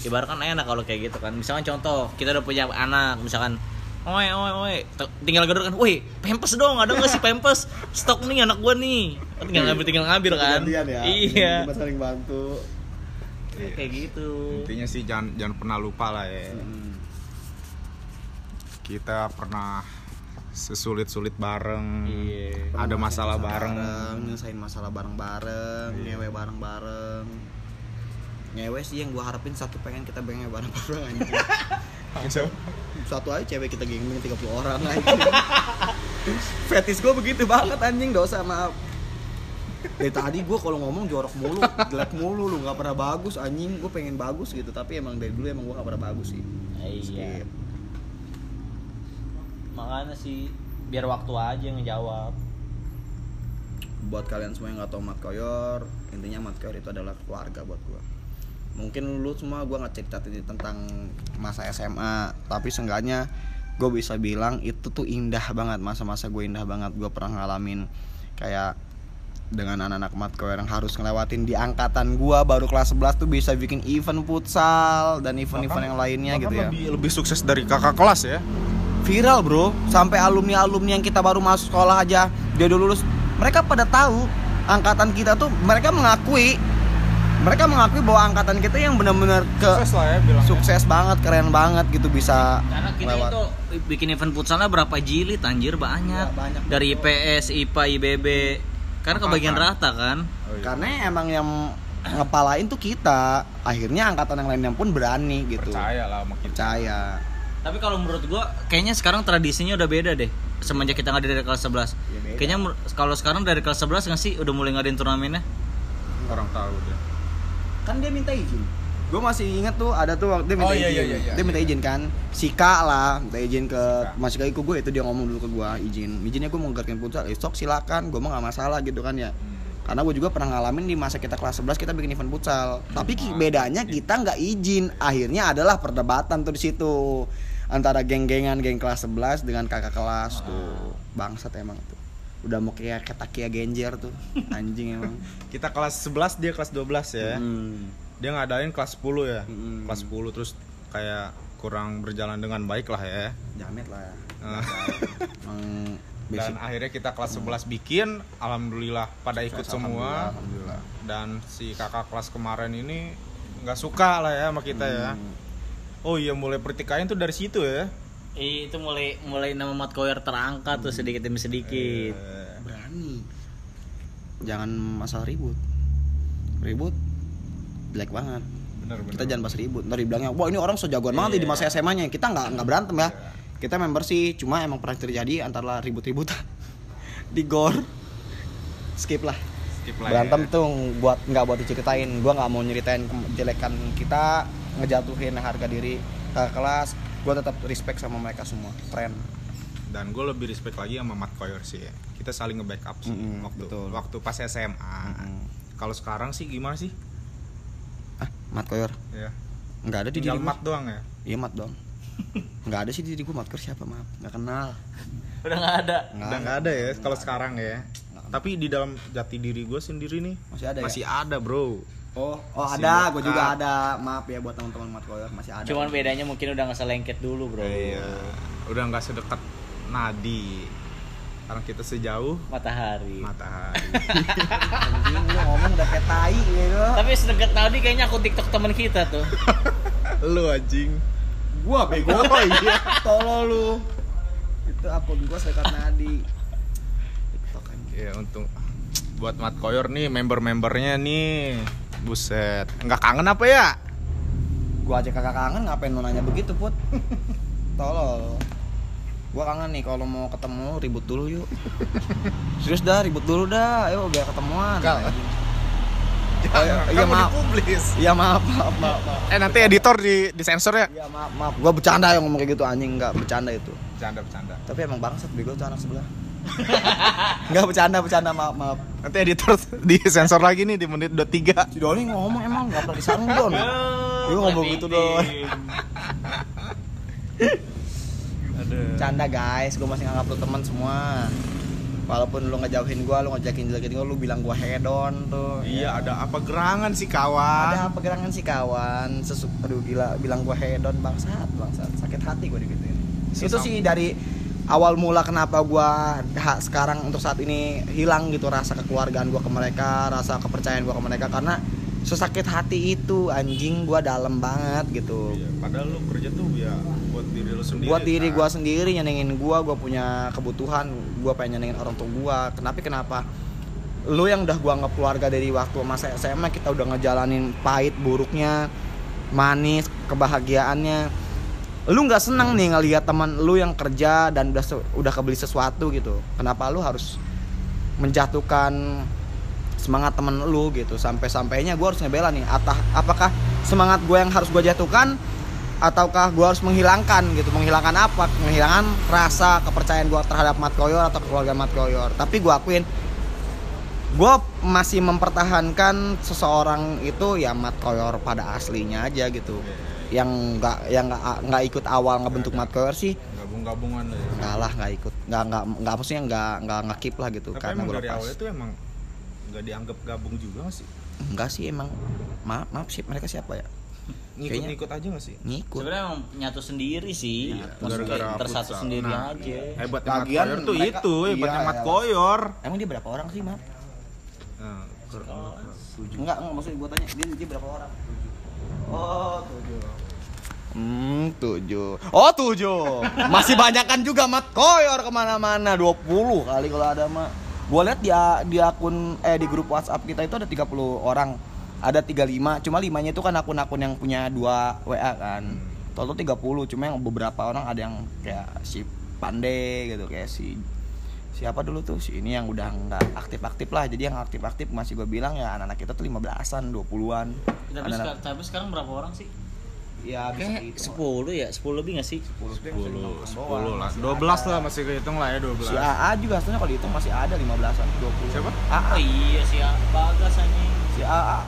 ibarat kan enak kalau kayak gitu kan misalkan contoh kita udah punya anak misalkan Oi, oi, oi, tinggal gedor kan, woi, pempes dong, ada nggak sih pempes? Stok nih anak gua nih, Kan tinggal ngambil, tinggal ngambil kan? Gantian ya Iya, Kita saling bantu kayak gitu. Intinya sih jangan jangan pernah lupa lah ya. Hmm. Kita pernah sesulit-sulit bareng. Iya. Ada masalah bareng. nyelesain masalah bareng-bareng Iya. ngewe bareng-bareng ngewe sih yang gua harapin satu pengen kita pengen bareng-bareng anjing. Satu aja cewek kita geng 30 orang anjing. Fetis gua begitu banget anjing dosa maaf. Dari tadi gua kalau ngomong jorok mulu jelek mulu lu nggak pernah bagus anjing. Gua pengen bagus gitu tapi emang dari dulu emang gua nggak pernah bagus sih. Iya. Skip. Makanya sih biar waktu aja yang ngejawab. buat kalian semua yang nggak tahu Mat Koyor intinya Mat Koyor itu adalah keluarga buat gua mungkin lu semua gua nggak cerita tentang masa SMA tapi seenggaknya gue bisa bilang itu tuh indah banget masa-masa gue indah banget. Gue pernah ngalamin kayak dengan anak-anak Mat Koyor yang harus ngelewatin di angkatan gua baru kelas 11 tuh bisa bikin event futsal dan event-event yang lainnya gitu ya. lebih lebih sukses dari kakak kelas ya. viral bro. Sampai alumni alumni yang kita baru masuk sekolah aja dia udah lulus. Mereka pada tahu angkatan kita tuh mereka mengakui mereka mengakui bahwa angkatan kita yang benar-benar ke Sukses lah ya bilang. sukses banget keren banget gitu bisa Karena kita lewat. itu bikin event futsalnya berapa jilid anjir banyak. Iya, banyak. Dari IPS, IPA, IBB. Karena kebagian rata kan. Oh, iya. karena emang yang ngepalain tuh kita akhirnya angkatan yang lainnya pun berani gitu percaya lah sama kita. percaya Tapi kalau menurut gua kayaknya sekarang tradisinya udah beda deh. Semenjak kita nggak dari kelas 11. Ya, beda. kayaknya kalau sekarang dari kelas 11 nggak sih udah mulai ngadain turnamennya? Orang tahu dia. Kan dia minta izin. Gue masih inget tuh ada tuh waktu dia minta Oh, iya, izin. iya, iya, dia minta iya. izin kan. Sika lah minta izin ke Sika. masih kayak gue itu dia ngomong dulu ke gue izin. Izinnya gue mau gerakin futsal eh, sok silakan gue mah nggak masalah gitu kan ya. Karena gue juga pernah ngalamin di masa kita kelas 11 kita bikin event futsal. Tapi ki- bedanya kita nggak izin. Akhirnya adalah perdebatan tuh di situ. Antara geng-gengan geng kelas 11 dengan kakak kelas tuh. Bangsat emang tuh udah mau kayak ketakia genjer tuh anjing emang Kita kelas 11 dia kelas 12 ya. Hmm. Dia ngadain kelas 10 ya. Hmm. Kelas 10 terus kayak kurang berjalan dengan baik lah ya. jamet lah ya Emang Dan akhirnya kita kelas 11 bikin, alhamdulillah pada ikut semua. alhamdulillah, alhamdulillah. Dan si kakak kelas kemarin ini nggak suka lah ya sama kita ya. Hmm. Oh iya mulai pertikaian tuh dari situ ya. Ih, itu mulai mulai nama Mat Koyer terangkat tuh sedikit demi sedikit. Eh, berani. Jangan masalah ribut. Ribut jelek banget. Bener bener. kita jangan bahas ribut. Ntar dibilangnya wah ini orang so jagoan banget nih di masa SMA nya kita nggak nggak berantem ya. Kita member sih cuma emang pernah terjadi antara ribut-ributan di gor. Skip lah. Skip lah berantem ya. tuh buat nggak buat diceritain. Gua nggak mau nyeritain kejelekan kita ngejatuhin harga diri ke kelas gua tetap respect sama mereka semua keren Dan gue lebih respect lagi sama Mat Koyor sih ya. Kita saling nge-backup sih Mm-mm, waktu betul. waktu pas SMA. Mm-mm. Kalau sekarang sih gimana sih? ah mat koyor Ya. nggak ada di diri Tinggal gua. mat doang ya. Iya mat dong. Nggak ada sih di diri gue matkor siapa maaf nggak kenal. Udah nggak ada. Udah nggak ada ya kalau sekarang ya. Tapi di dalam jati diri gue sendiri nih Masih ada ya? masih ada bro. Oh, oh ada, gue juga ada. Maaf ya buat teman-teman mat koyor masih ada. Cuman bedanya mungkin udah nggak selengket dulu, Bro. Iya. Udah nggak sedekat nadi. Karena kita sejauh Matahari. matahari. anjing lu ngomong udah kayak tai gitu. Tapi sedekat tadi kayaknya aku TikTok teman kita tuh. Lu anjing. Gua bego. Oh iya. Tolol lu. Itu akun gua sedekat nadi. TikTok kan. Ya untung buat Mat Koyor nih member-membernya nih. Buset. Nggak kangen apa ya? Gua aja kagak kangen ngapain lu nanya begitu, Put? Tolol. Gua kangen nih kalau mau ketemu ribut dulu yuk. Serius dah ribut dulu dah. Ayo biar ketemuan. Enggak. Oh, iya, iya, maaf. Iya maaf, maaf, maaf, maaf. Eh nanti editor di disensor ya. Iya maaf, maaf. Gua bercanda yang ngomong kayak gitu anjing enggak bercanda itu. Bercanda bercanda. Tapi emang bangsat bego tuh anak sebelah. Enggak bercanda, bercanda maaf, maaf. Nanti editor disensor lagi nih di menit 23. Si Doni ngomong emang enggak pernah disanggung Don. Dia ngomong gitu Don. Aduh. Canda guys, gue masih nganggap lu teman semua. Walaupun lu ngejauhin gua, lu ngejakin jelekin gua, lu bilang gua hedon tuh. Iya, ya. ada apa gerangan sih kawan? Ada pegerangan sih kawan. Sesu aduh gila bilang gua hedon bangsat, bangsat. Sakit hati gua digituin. Itu sih dari awal mula kenapa gua ha- sekarang untuk saat ini hilang gitu rasa kekeluargaan gua ke mereka, rasa kepercayaan gua ke mereka karena sesakit hati itu anjing gua dalam banget gitu. Iya, padahal lu kerja tuh ya buat diri lu sendiri. buat diri kan? gua sendiri nyenengin gua gua punya kebutuhan gua pengen nyenengin orang tua gua kenapa kenapa lu yang udah gua anggap keluarga dari waktu masa SMA kita udah ngejalanin pahit buruknya manis kebahagiaannya lu nggak seneng nih ngelihat teman lu yang kerja dan udah udah kebeli sesuatu gitu. Kenapa lu harus menjatuhkan semangat temen lu gitu? Sampai sampainya gue harus ngebela nih atah apakah semangat gue yang harus gue jatuhkan ataukah gue harus menghilangkan gitu? Menghilangkan apa? Menghilangkan rasa kepercayaan gue terhadap Mat Koyor atau keluarga Mat Koyor. Tapi gue akuin gue masih mempertahankan seseorang itu ya Mat Koyor pada aslinya aja gitu yang nggak yang nggak nggak ikut awal ngebentuk Mat Koyor sih gabung-gabungan ya. nggak lah nggak ikut nggak nggak nggak maksudnya nggak nggak ngekip lah gitu Tapi karena emang gue dari lepas awalnya tuh emang nggak dianggap gabung juga nggak sih? enggak sih emang maaf maaf sih mereka siapa ya Ngikut-ngikut aja nggak sih? ngikut Sebenarnya emang nyatu sendiri sih. Maksudnya gara-gara tersatu sendiri Nah, aja. Hebatnya Mat Lagian Koyor tuh mereka- itu, hebatnya iya, Mat iya. Koyor. emang dia berapa orang sih maaf Nah, enggak enggak maksudnya gue tanya dia, dia berapa orang oh tujuh tujuh. Oh, tujuh. Masih banyakan juga Mat Koyor ke mana-mana. 20 kali kalau ada mah. Gua lihat di, di akun eh di grup WhatsApp kita itu ada 30 orang. Ada 35, cuma limanya itu kan akun-akun yang punya dua WA kan. Total 30, cuma yang beberapa orang ada yang kayak si Pande gitu, kayak si siapa dulu tuh si ini yang udah nggak aktif-aktif lah jadi yang aktif-aktif masih gue bilang ya anak-anak kita tuh 15-an 20-an Tapi, sekarang, tapi sekarang berapa orang sih? Ya bisa Kayak dihitung. 10 ya, 10 lebih gak sih? 10 10, 10 lah. 12 lah masih kehitung lah ya 12. Si AA juga sebenarnya kalau dihitung masih ada 15-an 20. Siapa? Oh AA. iya sih, Bagas anjing. Si AA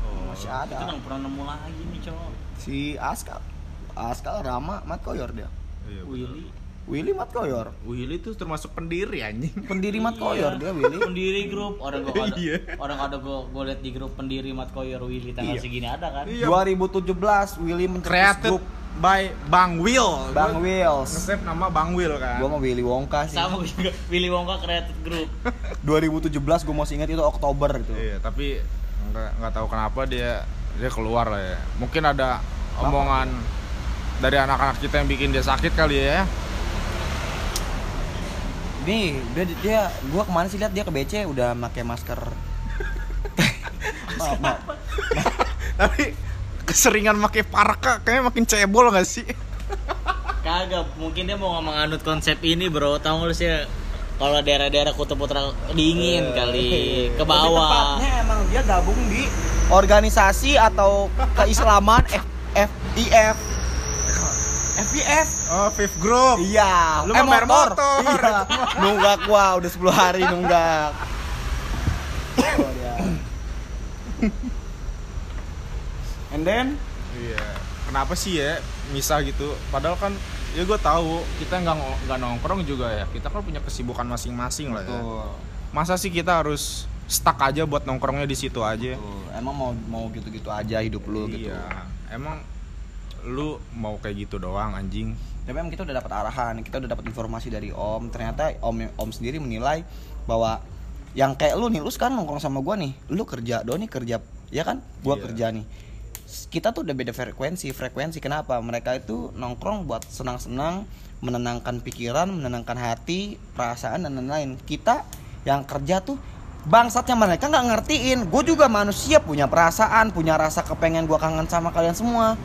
Oh. masih ada. udah pernah nemu lagi nih cowok. Si Askal. Askal Rama Mat Koyor dia. Iya. Willy. Willy Mat Koyor. Willy tuh termasuk pendiri anjing. Pendiri Mat Iya. Koyor dia Willy. Pendiri grup orang gua ada Iya. orang ada gua gua liat di grup pendiri Mat Koyor Willy tanggal Iya. segini ada kan? Iya. 2017 Willy mencetus Created grup by Bang Will. Bang Wills. Nge-save nama Bang Will kan. Gua mau Willy Wonka sih. Sama gua juga Willy Wonka created group. 2017 gua masih ingat itu Oktober itu. Iya, tapi nggak nggak tahu kenapa dia dia keluar lah ya. Mungkin ada omongan dari anak-anak kita yang bikin dia sakit kali ya. Nih, dia, dia gua ke mana sih lihat dia ke BC udah pakai masker. maaf, maaf. Tapi keseringan pakai parka kayaknya makin cebol gak sih? Kagak, mungkin dia mau menganut konsep ini, Bro. Tahu nggak lu sih kalau daerah-daerah kutub utara dingin kali ke Lebih bawah. tepatnya emang dia gabung di organisasi atau keislaman F FIF. FIF. Oh, Fifth Group. Iya, Lu mah bayar motor. Iya. Nunggak gua udah 10 hari nunggak. Oh, dia. And then Iya. Kenapa sih ya misah gitu? Padahal kan ya gue tahu kita nggak nggak nongkrong juga ya. Kita kan punya kesibukan masing-masing lah ya. Masa sih kita harus stuck aja buat nongkrongnya di situ aja? tuh, emang mau mau gitu-gitu aja hidup lu gitu. Iya. Emang lu mau kayak gitu doang anjing? Tapi emang kita udah dapat arahan, kita udah dapat informasi dari Om. Ternyata Om Om sendiri menilai bahwa yang kayak lu nih, lu sekarang nongkrong sama gua nih, lu kerja, do nih kerja, ya kan? Gua Iya. kerja nih. Kita tuh udah beda frekuensi, frekuensi kenapa? Mereka itu nongkrong buat senang-senang, menenangkan pikiran, menenangkan hati, perasaan dan lain-lain. Kita yang kerja tuh bangsatnya mereka nggak ngertiin. Gue juga manusia punya perasaan, punya rasa kepengen gua kangen sama kalian semua,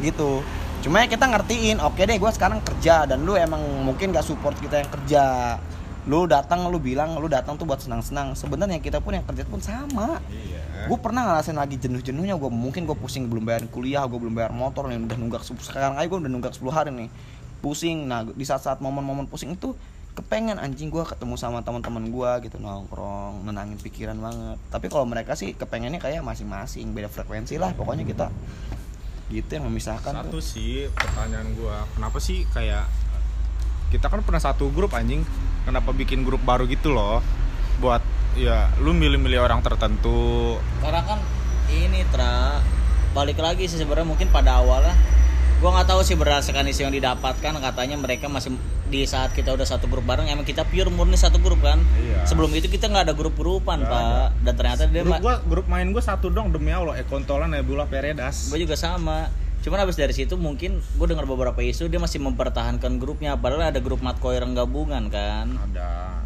gitu. Cuma ya kita ngertiin, oke deh gue sekarang kerja dan lu emang mungkin gak support kita yang kerja. Lu datang, lu bilang lu datang tuh buat senang-senang. Sebenarnya kita pun yang kerja pun sama. Iya. Gue pernah ngerasain lagi jenuh-jenuhnya gue mungkin gue pusing belum bayar kuliah, gue belum bayar motor nih udah nunggak se- sekarang aja gue udah nunggak 10 hari nih. Pusing. Nah, di saat-saat momen-momen pusing itu kepengen anjing gue ketemu sama teman-teman gue gitu nongkrong nenangin pikiran banget tapi kalau mereka sih kepengennya kayak masing-masing beda frekuensi lah pokoknya kita gitu yang memisahkan Satu tuh. sih pertanyaan gua, kenapa sih kayak kita kan pernah satu grup anjing kenapa bikin grup baru gitu loh buat ya lu milih-milih orang tertentu karena kan ini tra balik lagi sih sebenarnya mungkin pada awalnya gua nggak tahu sih berdasarkan isu yang didapatkan katanya mereka masih di saat kita udah satu grup bareng emang kita pure murni satu grup kan? Iya. sebelum itu kita nggak ada grup-grupan Nggak pak. dan ternyata dia grup gua grup main gua satu dong demi Allah. Ekontola Nebula Peredas. Gue juga sama. Cuman habis dari situ mungkin gue dengar beberapa isu dia masih mempertahankan grupnya. Padahal ada grup matkoir yang gabungan kan? Ada.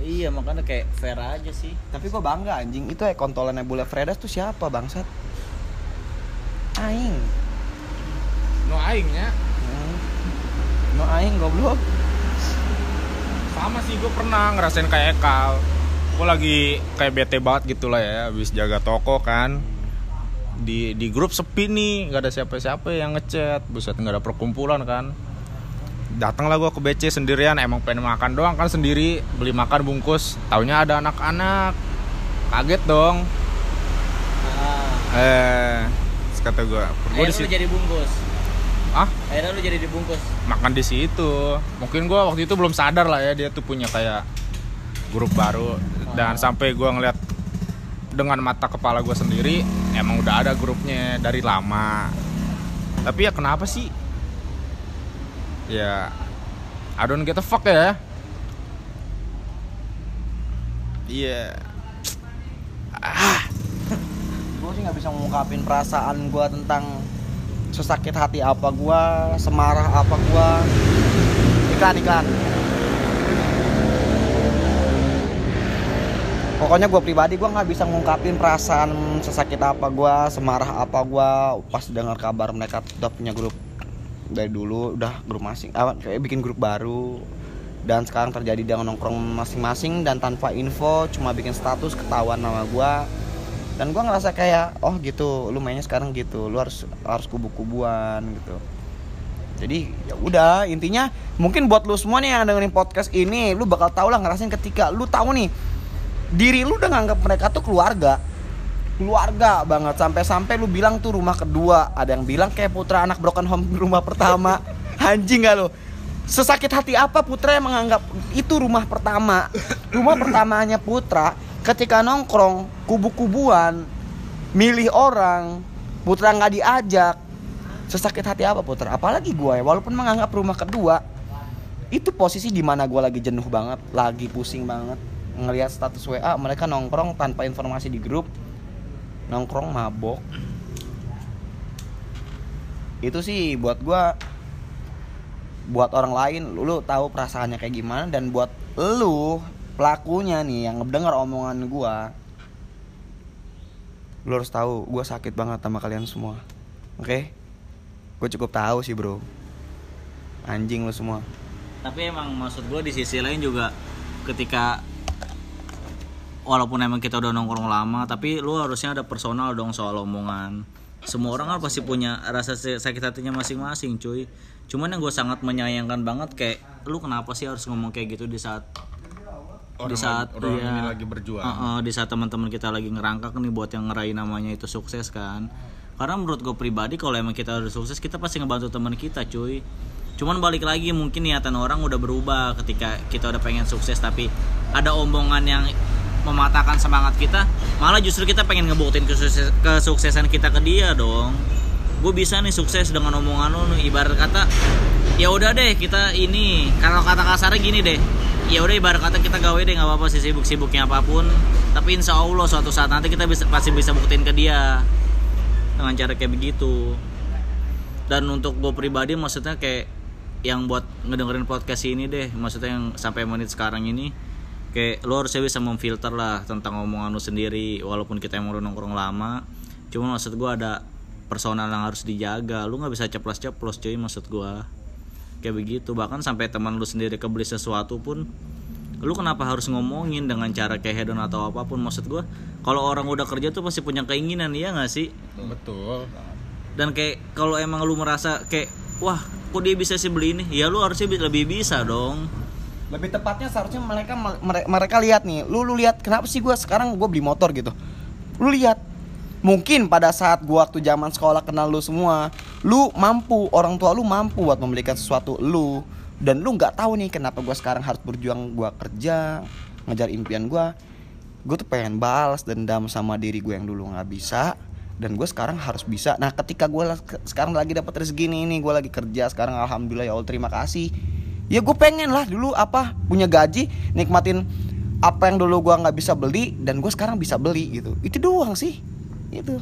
Iya makanya kayak fair aja sih. Tapi gue bangga anjing. Itu ya kontolan Nebula Fredas tuh siapa bangsat? Aing no aingnya. Hmm. No aing goblok. Sama sih gue pernah ngerasain kayak Ekal. Gue lagi kayak bete banget gitu lah ya habis jaga toko kan. Di di grup sepi nih nggak ada siapa-siapa yang ngechat. Buset nggak ada perkumpulan kan. Datanglah gue ke BC sendirian emang pengen makan doang kan sendiri. Beli makan bungkus. Taunya ada anak-anak. Kaget dong. Nah, eh kata gue gue jadi bungkus. ah akhirnya lu jadi dibungkus. Makan di situ. Mungkin gua waktu itu belum sadar lah ya dia tuh punya kayak grup baru. Dan sampai gua ngeliat dengan mata kepala gue sendiri emang udah ada grupnya dari lama. Tapi ya kenapa sih? Ya I don't get a fuck ya. Iya. Gue sih gak bisa ngungkapin perasaan gue tentang Sesakit hati apa gue Semarah apa gue Iklan iklan. Pokoknya gue pribadi gue nggak bisa ngungkapin perasaan sesakit apa gue, semarah apa gue pas dengar kabar mereka udah punya grup dari dulu udah grup masing, ah, bikin grup baru. Dan sekarang terjadi dengan nongkrong masing-masing dan tanpa info cuma bikin status ketahuan nama gue dan gue ngerasa kayak oh gitu lu mainnya sekarang gitu lu harus harus kubu-kubuan gitu. Jadi ya udah intinya mungkin buat lu semua nih yang dengerin podcast ini lu bakal tau lah ngerasain ketika lu tahu nih diri lu udah nganggap mereka tuh keluarga. Keluarga banget. Sampai-sampai lu bilang tuh rumah kedua. Ada yang bilang kayak putra anak broken home rumah pertama. Anjing gak lu? Sesakit hati apa putra yang menganggap itu rumah pertama? Rumah pertamanya putra ketika nongkrong kubu-kubuan milih orang putra nggak diajak. Sesakit hati apa putra? Apalagi gue walaupun menganggap rumah kedua itu posisi di mana gue lagi jenuh banget lagi pusing banget. Ngelihat status WA mereka nongkrong tanpa informasi di grup. Nongkrong mabok. Itu sih buat gua buat orang lain lu, lu tahu perasaannya kayak gimana dan buat lu pelakunya nih yang ngedengar omongan gua lu harus tahu gua sakit banget sama kalian semua. Oke? Gue cukup tahu sih bro. Anjing lu semua. Tapi emang maksud gue di sisi lain juga ketika walaupun emang kita udah nongkrong lama tapi lu harusnya ada personal dong soal omongan. Semua orang kan pasti punya rasa sakit hatinya masing-masing cuy. Cuman yang gue sangat menyayangkan banget kayak lu kenapa sih harus ngomong kayak gitu di saat di Orang saat lagi- orang iya, ini lagi berjuang. Heeh, di saat teman-teman kita lagi ngerangkak nih buat yang ngeraih namanya itu sukses kan karena menurut gue pribadi kalau emang kita udah sukses kita pasti ngebantu teman kita cuy cuman balik lagi mungkin niatan orang udah berubah ketika kita udah pengen sukses tapi ada omongan yang mematahkan semangat kita malah justru kita pengen ngebuktiin kesukses- kesuksesan kita ke dia dong gue bisa nih sukses dengan omongan nih. ibarat kata ya udah deh kita ini kalau kata kasarnya gini deh ya udah ibarat kata kita gawe deh nggak apa-apa sih sibuk-sibuknya apa pun. Tapi insya Allah suatu saat nanti kita bisa pasti bisa buktiin ke dia. Dengan cara kayak begitu. Dan untuk gue pribadi maksudnya kayak yang buat ngedengerin podcast ini deh maksudnya yang sampai menit sekarang ini kayak lo harusnya bisa memfilter lah tentang omongan lo sendiri walaupun kita emang udah nongkrong lama. Cuma maksud gue ada personal yang harus dijaga. Lu nggak bisa ceplos-ceplos cuy maksud gue kayak begitu. Bahkan sampai teman lu sendiri kebeli sesuatu pun lu kenapa harus ngomongin dengan cara kayak hedon atau apa pun? Maksud gue kalau orang udah kerja tuh pasti punya keinginan iya nggak sih? Betul. Dan kayak kalau emang lu merasa kayak wah kok dia bisa sih beli ini? Ya lu harusnya bi- lebih bisa dong. Lebih tepatnya seharusnya mereka mere- mereka lihat nih lu lu lihat kenapa sih gua sekarang gua beli motor? Gitu. Lu lihat mungkin pada saat gua waktu zaman sekolah kenal lu semua lu mampu orang tua lu mampu buat memberikan sesuatu lu. Dan lu nggak tahu nih kenapa gue sekarang harus berjuang gue kerja ngejar impian gue gue tuh pengen balas dendam sama diri gue yang dulu nggak bisa dan gue sekarang harus bisa. Nah ketika gue sekarang lagi dapat rezeki nih ini gue lagi kerja sekarang alhamdulillah ya Allah terima kasih. Ya gue pengen lah dulu apa punya gaji nikmatin apa yang dulu gue nggak bisa beli dan gue sekarang bisa beli gitu. Itu doang sih itu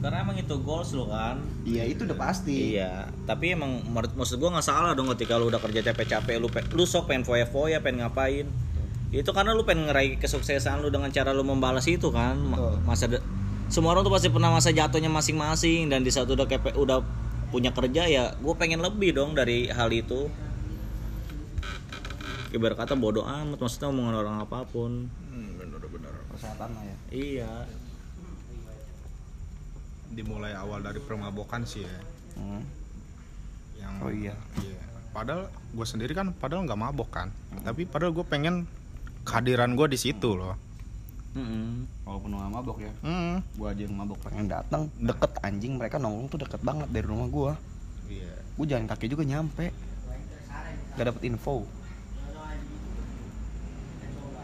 karena emang itu goals lo kan. Iya itu udah pasti. Iya. Tapi emang menurut maksud gua nggak salah dong ketika lu udah kerja capek-capek lu pe- lu sok pengen foya-foya pengen ngapain. Itu karena lu pengen ngeraih kesuksesan lu dengan cara lu membalas itu kan. Ma- Betul. masa semua orang tuh pasti pernah masa jatuhnya masing-masing dan di saat udah kepe udah punya kerja ya gue pengen lebih dong dari hal itu. Ibarat kata bodoh amat maksudnya omongan orang apa pun. Hmm, bener-bener. kesehatan lah ya. Iya Dimulai awal dari permabokan sih ya. Hmm. Yang Oh iya. Iya. Padahal gue sendiri kan padahal nggak mabok kan. Tapi padahal gue pengen kehadiran gue di situ loh. Mm-mm. walaupun nggak mabok ya Hmm. gua aja yang mabok pengen datang deket anjing mereka nongkrong tuh deket banget dari rumah gua Iya. gua jalan kaki juga nyampe gak dapet info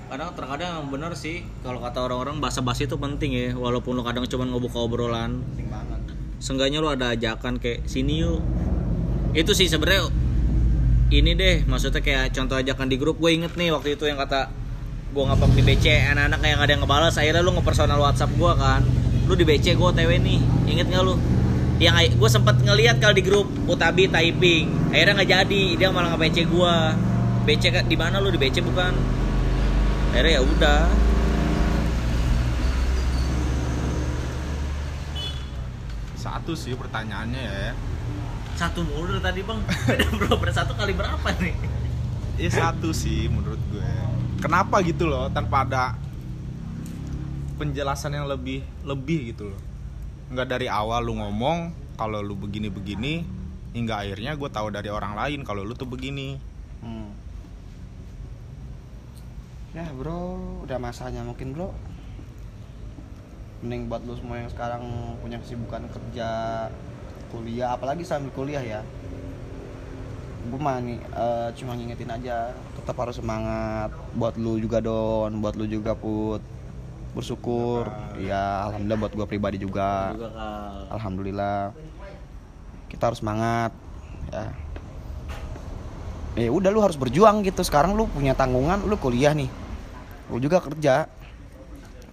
kadang terkadang bener sih kalau kata orang-orang basa-basi itu penting ya. Walaupun lu kadang cuma ngebuka obrolan. Penting banget. Seenggaknya lu ada ajakan kayak sini yuk. Itu sih sebenarnya ini deh maksudnya kayak contoh ajakan di grup. Gue inget nih waktu itu yang kata gue ngapok di BC anak-anak yang ada yang ngebalas akhirnya lu ngepersonal WhatsApp gue kan. Lu di BC gue TW nih. Inget gak lu? Yang gue sempet ngeliat kalau di grup Utabi typing akhirnya nggak jadi dia malah nge BC gue BC di mana lu? Di BC bukan akhirnya ya udah Satu sih pertanyaannya ya. satu mulu tadi bang beda berapa satu kali berapa nih Iya satu sih menurut gue. Kenapa gitu loh tanpa ada penjelasan yang lebih lebih gitu loh. Nggak dari awal lu ngomong kalau lu begini-begini hingga akhirnya gue tahu dari orang lain kalau lu tuh begini. hmm. Ya bro udah masanya mungkin bro. Mending buat lu semua yang sekarang punya kesibukan kerja kuliah apalagi sambil kuliah ya. Gue mah nih eh, cuma ngingetin aja tetap harus semangat. Buat lu juga don. Buat lu juga put. Bersyukur. Ya alhamdulillah buat gue pribadi juga. Alhamdulillah. Kita harus semangat ya. Ya udah lu harus berjuang gitu. Sekarang lu punya tanggungan lu kuliah nih lu juga kerja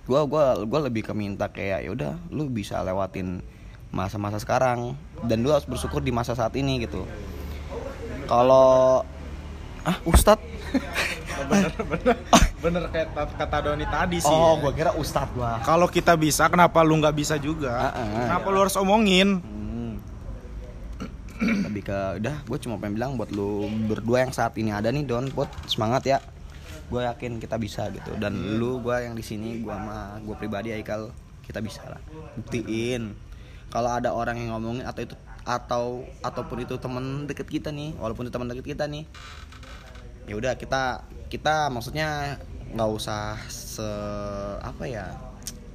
gua gua gua lebih ke minta kayak ya udah lu bisa lewatin masa-masa sekarang dan lu harus bersyukur di masa saat ini gitu kalau ah ustad bener bener bener kayak ta- kata Doni tadi sih. oh ya. gua kira ustad gua Kalau kita bisa, kenapa lu nggak bisa juga? Ah, ah, kenapa lu harus omongin? Hmm. lebih ke udah gue cuma pengen bilang buat lu berdua yang saat ini ada nih Don buat semangat ya gue yakin kita bisa gitu. Dan lu gue yang di sini gue mah gue pribadi Aikal kita bisa lah. Buktiin. Kalau ada orang yang ngomongin atau itu atau ataupun itu temen deket kita nih walaupun itu teman deket kita nih ya udah kita kita maksudnya nggak usah se apa ya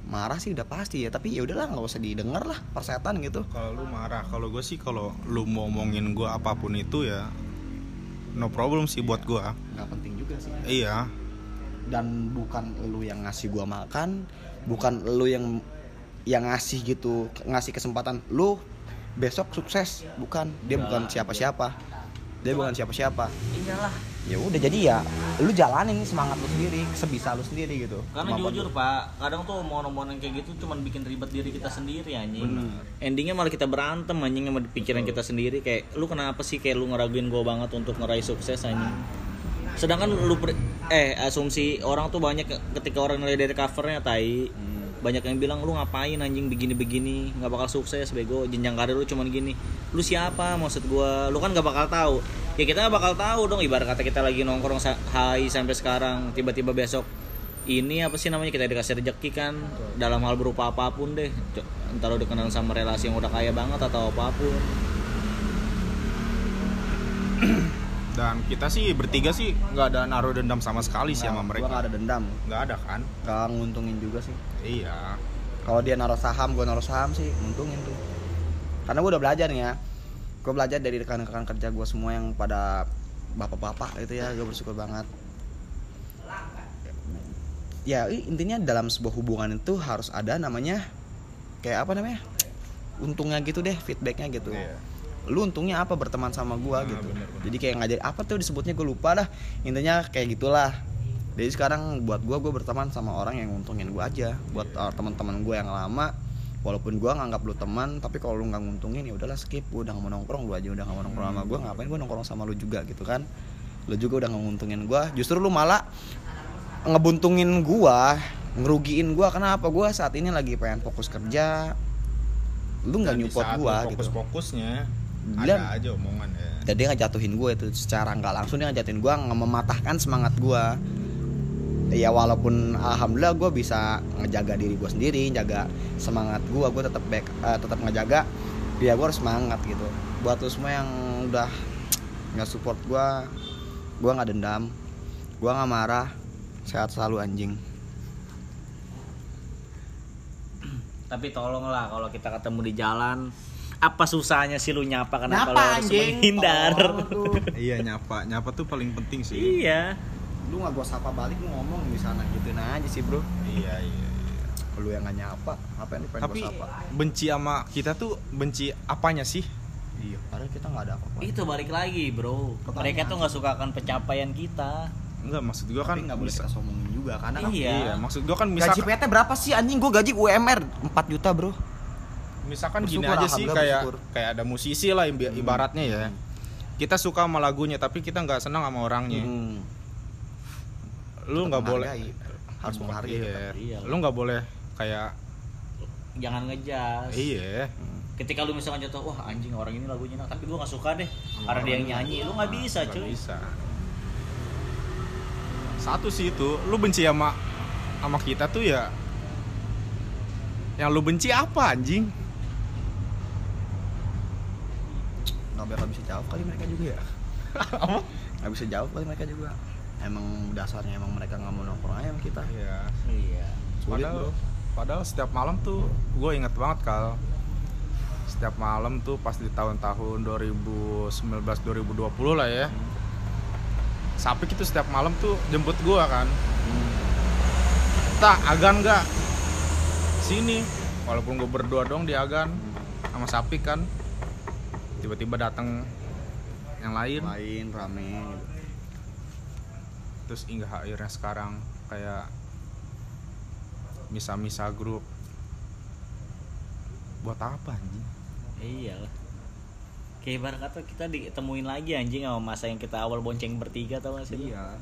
marah sih udah pasti ya. Tapi ya udahlah nggak usah didengar lah persetan gitu. Kalau lu marah, kalau gue sih kalau lu mau ngomongin gue apa pun itu ya no problem sih buat gue. nggak penting Iya, dan bukan lu yang ngasih gua makan bukan lu yang yang ngasih gitu ngasih kesempatan. Lu besok sukses bukan. Dia bukan siapa-siapa. dia bukan siapa-siapa. Iyalah. Ya udah jadi ya lu jalanin semangat lu sendiri sebisa lu sendiri gitu karena Kemampuan jujur lu. pak kadang tuh omongan-omongan kayak gitu cuman bikin ribet diri kita sendiri anjing. Bener. endingnya malah kita berantem anjing sama pikiran kita sendiri. Kayak lu kenapa sih kayak lu ngeraguin gue banget untuk ngeraih sukses anjing sedangkan lu per- eh asumsi orang tuh banyak ketika orang nilai dari covernya tai. Hmm. banyak yang bilang lu ngapain anjing begini-begini? Nggak bakal sukses bego. Jenjang karir lu cuman gini. Lu siapa? Maksud gua. Lu kan nggak bakal tahu. Ya kita nggak bakal tahu dong. Ibarat kata kita lagi nongkrong hai sampai sekarang tiba-tiba besok ini apa sih namanya kita dikasih rezeki kan? Dalam hal berupa apa pun deh. Entar lu dikenal sama relasi yang udah kaya banget atau apa pun dan kita sih bertiga sih nggak ada naruh dendam sama sekali sih sama Nah, gua mereka. nggak ada dendam Nggak ada kan? gak nguntungin juga sih Iya. kalau dia naruh saham gue naruh saham sih nguntungin tuh karena gue udah belajar nih ya gue belajar dari rekan-rekan kerja gue semua yang pada bapak-bapak itu ya gue bersyukur banget ya intinya dalam sebuah hubungan itu harus ada namanya kayak apa namanya untungnya gitu deh feedbacknya gitu Iya. Lu untungnya apa berteman sama gua? Ah, gitu. bener, bener. jadi kayak ngajari apa tuh disebutnya? Gue lupa dah. Intinya kayak gitulah. Jadi sekarang buat gua gue berteman sama orang yang nguntungin gua aja. Buat uh, teman-teman gue yang lama walaupun gua nganggap lu teman tapi kalau lu nggak nguntungin ya udahlah skip. Gua udah nggak mau nongkrong lu aja udah nggak mau nongkrong sama gua. Ngapain gua nongkrong sama lu juga gitu kan? Lu juga udah nggak nguntungin gua. Justru lu malah ngebuntungin gua ngerugiin gua. Kenapa? Gua saat ini lagi pengen fokus kerja. Lu nggak nyupport lu gitu Dan- ada aja omongan ya. dan dia ngejatuhin gue itu secara nggak langsung dia ngejatuhin gue nge- mematahkan semangat gue ya walaupun alhamdulillah gue bisa ngejaga diri gue sendiri jaga semangat gue gue tetap back eh, tetap ngejaga dia gue harus semangat gitu. Buat lo semua yang udah nggak support gue gue nggak dendam gue nggak marah sehat selalu anjing. Tapi tolonglah kalau kita ketemu di jalan apa susahnya sih lu nyapa kenapa Nyapa, lu harus anjing. menghindar? Tuh. iya nyapa nyapa tuh paling penting sih iya. lu nggak gue sapa balik lu ngomong di sana gitu nah aja sih bro iya iya, iya. lu yang nggak nyapa apa yang lu pengen tapi gua sapa benci sama kita tuh benci apanya sih iya padahal kita nggak ada apa-apa Itu balik lagi, Bro. Pertanyaan. Mereka tuh nggak suka akan pencapaian kita. enggak maksud gua kan tapi nggak boleh kita sombongin juga karena kan Iya. iya maksud gua kan bisa gaji PT berapa sih anjing gue gaji UMR 4 juta bro misalkan gini aja sih kayak bersyukur. kayak ada musisi lah ibi- ibaratnya ya kita suka sama lagunya tapi kita nggak senang sama orangnya Hmm. lu nggak boleh harus menghargai iya. Iya. lu nggak boleh kayak Jangan ngejas. iya Ketika lu misalkan jatuh, wah anjing orang ini lagunya enak, tapi gua nggak suka deh. Karena dia yang nyanyi, lu nggak bisa, cuy. bisa satu sih itu lu benci sama sama kita tuh ya yang lu benci apa anjing nggak bakal bisa jawab kali mereka juga ya. Nggak bisa jawab kali mereka juga. Emang dasarnya emang mereka nggak mau nongkrong aja sama kita. Iya. Iya. Sulit, padahal bro. padahal setiap malam tuh gue inget banget kal. Setiap malam tuh pas di tahun-tahun 2019 2020 lah ya. Sapik itu setiap malam tuh jemput gua kan. Tak agan nggak? Sini. Walaupun gue berdua dong di agan sama Sapik kan tiba-tiba datang yang lain lain rame gitu. terus hingga akhirnya sekarang kayak misa-misa grup buat apa anjing Iyalah. Kayak ibarat kata kita ditemuin lagi anjing sama masa yang kita awal bonceng bertiga tau gak sih? iya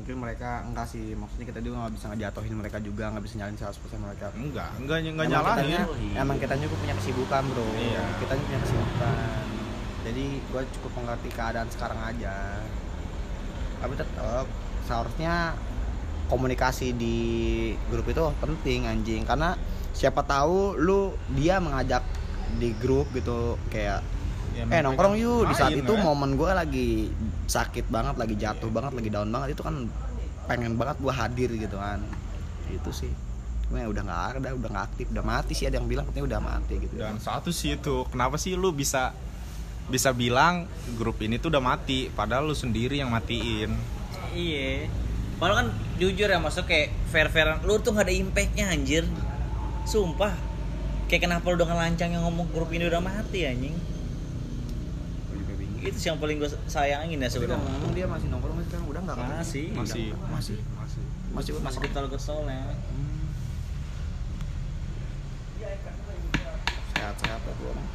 mungkin mereka enggak sih. Maksudnya kita juga nggak bisa ngejatuhin mereka juga nggak bisa nyalin 100% mereka. Enggak enggak enggak nyalahin. Iya. emang kita juga punya kesibukan bro. Iya. kita juga punya kesibukan. Jadi gue cukup mengerti keadaan sekarang aja. Tapi tetap seharusnya komunikasi di grup itu penting anjing. Karena siapa tahu lu dia mengajak di grup gitu kayak Ya, eh nongkrong yuk di saat main, itu ya. momen gue lagi sakit banget lagi jatuh banget lagi down banget itu kan pengen banget gue hadir gitu kan itu sih Cuma ya udah nggak ada udah nggak aktif udah mati sih ada yang bilang katanya udah mati gitu dan satu sih itu kenapa sih lu bisa bisa bilang grup ini tuh udah mati padahal lu sendiri yang matiin Iya. Padahal kan jujur ya maksudnya kayak fair-fairan lu tuh gak ada impactnya anjir. Sumpah. Kayak kenapa lu dengan lancang yang ngomong grup ini udah mati anjing. Itu sih yang paling gue sayangin ya Tapi sebenarnya. ngomong dia masih nongkrong masih sekarang udah nggak kan? Masih. masih masih masih masih Masih getol-getolnya. sehat sehat lah orang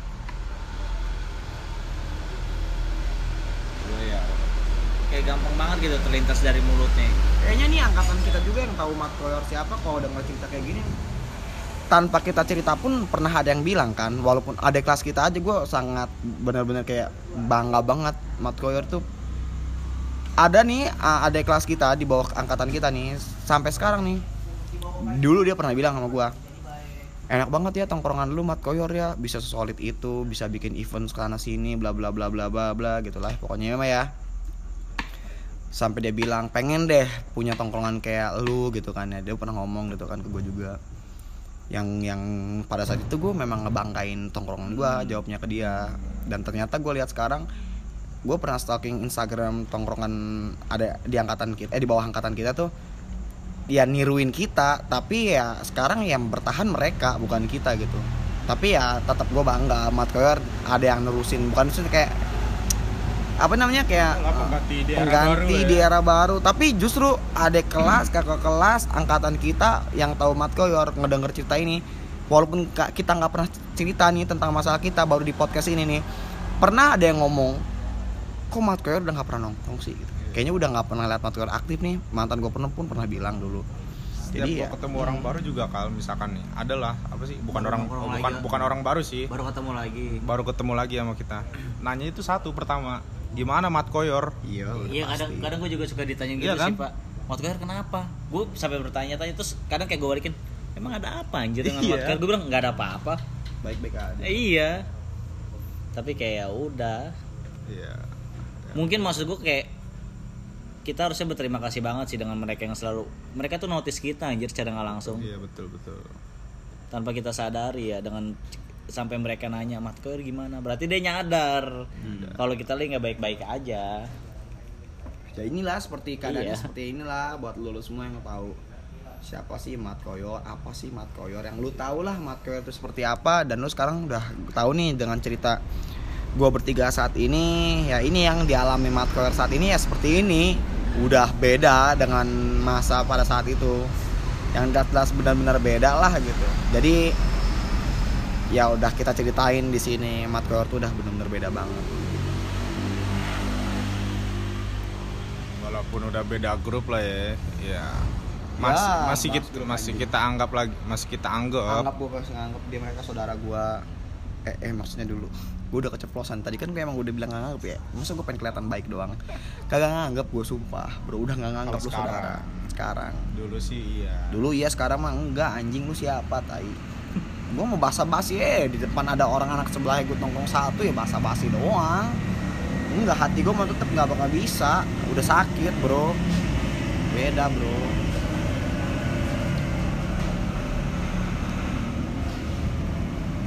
Gue ya kayak gampang banget gitu terlintas dari mulutnya. kayaknya nih angkatan kita juga yang tahu Mat Koyor siapa kalau denger cerita kayak gini tanpa kita cerita pun pernah ada yang bilang kan walaupun ada kelas kita aja gue sangat benar-benar kayak bangga banget Mat Koyor tuh. Ada nih ada kelas kita di bawah angkatan kita nih sampai sekarang nih dulu dia pernah bilang sama gue enak banget ya tongkrongan lu Mat Koyor ya bisa sesolid itu bisa bikin event sana sini bla bla bla bla bla bla gitu lah pokoknya mah ya. Sampai dia bilang pengen deh punya tongkrongan kayak lu gitu kan ya. Dia pernah ngomong gitu kan ke gue juga yang yang pada saat itu gue memang ngebangkain tongkrongan gue jawabnya ke dia. Dan ternyata gue lihat sekarang gue pernah stalking Instagram tongkrongan ada di angkatan kita eh di bawah angkatan kita tuh ya niruin kita tapi ya sekarang yang bertahan mereka bukan kita gitu. Tapi ya tetap gue bangga Mat Koyor ada yang nerusin. Bukan sih kayak apa namanya kayak pengganti di era pengganti baru ya. di era baru tapi justru ada kelas kakak kelas angkatan kita yang tahu Mat Koyor ngedenger cerita ini walaupun kita nggak pernah cerita nih tentang masalah kita baru di podcast ini nih pernah ada yang ngomong kok Mat Koyor udah nggak pernah nongkrong sih gitu. kayaknya udah nggak pernah lihat Mat Koyor aktif nih mantan gue pernah pun pernah bilang dulu Setiap jadi gua ya ketemu orang baru juga kalau misalkan nih adalah apa sih bukan Baru orang bukan lagi. bukan orang baru sih baru ketemu lagi baru ketemu lagi sama kita nanya itu satu pertama gimana Mat Koyor? Iya iya kadang pasti. kadang gue juga suka ditanya gitu Iya kan? sih pak. Mat Koyor kenapa? Gue sampai bertanya-tanya terus kadang kayak gue balikin emang ada apa anjir dengan Iya. Mat Koyor? Gue bilang nggak ada apa-apa. Baik-baik aja. Eh, iya. Tapi kayak ya udah. Iya. Mungkin maksud gue kayak kita harusnya berterima kasih banget sih dengan mereka yang selalu mereka tuh notice kita anjir secara nggak langsung. Iya betul betul. Tanpa kita sadari ya dengan sampai mereka nanya Mat Koyor gimana? Berarti dia nyadar. Kalau kita lagi nggak baik-baik aja. Ya inilah seperti keadaannya Iya. seperti inilah buat lu, lu semua yang tahu. Siapa sih Mat Koyor? Apa sih Mat Koyor? Yang lu tahu lah Mat Koyor itu seperti apa dan lu sekarang udah tahu nih dengan cerita gua bertiga saat ini. Ya ini yang dialami Mat Koyor saat ini ya seperti ini. Udah beda dengan masa pada saat itu. Yang jelas benar-benar beda lah gitu. Jadi ya udah kita ceritain di sini Mat Koyor tuh udah benar-benar beda banget. Walaupun udah beda grup lah ya ya. Masih Ya, masih kita grup masih lagi. kita anggap lagi masih kita anggap. Anggap gue pas nganggap dia mereka saudara gua. Eh, eh maksudnya dulu. Gue udah keceplosan. Tadi kan gue emang udah bilang nggak nganggap ya. Masa gue pengen kelihatan baik doang? Kagak nganggap gue sumpah. Bro udah nggak nganggap lu saudara. sekarang. sekarang. Dulu sih iya. Dulu iya sekarang mah enggak. Anjing lu siapa tai gue mau basa basi eh di depan ada orang anak sebelah gue nongkrong satu ya basa basi doang. Enggak hati gue mah tetep nggak bakal bisa. Udah sakit bro. Beda bro.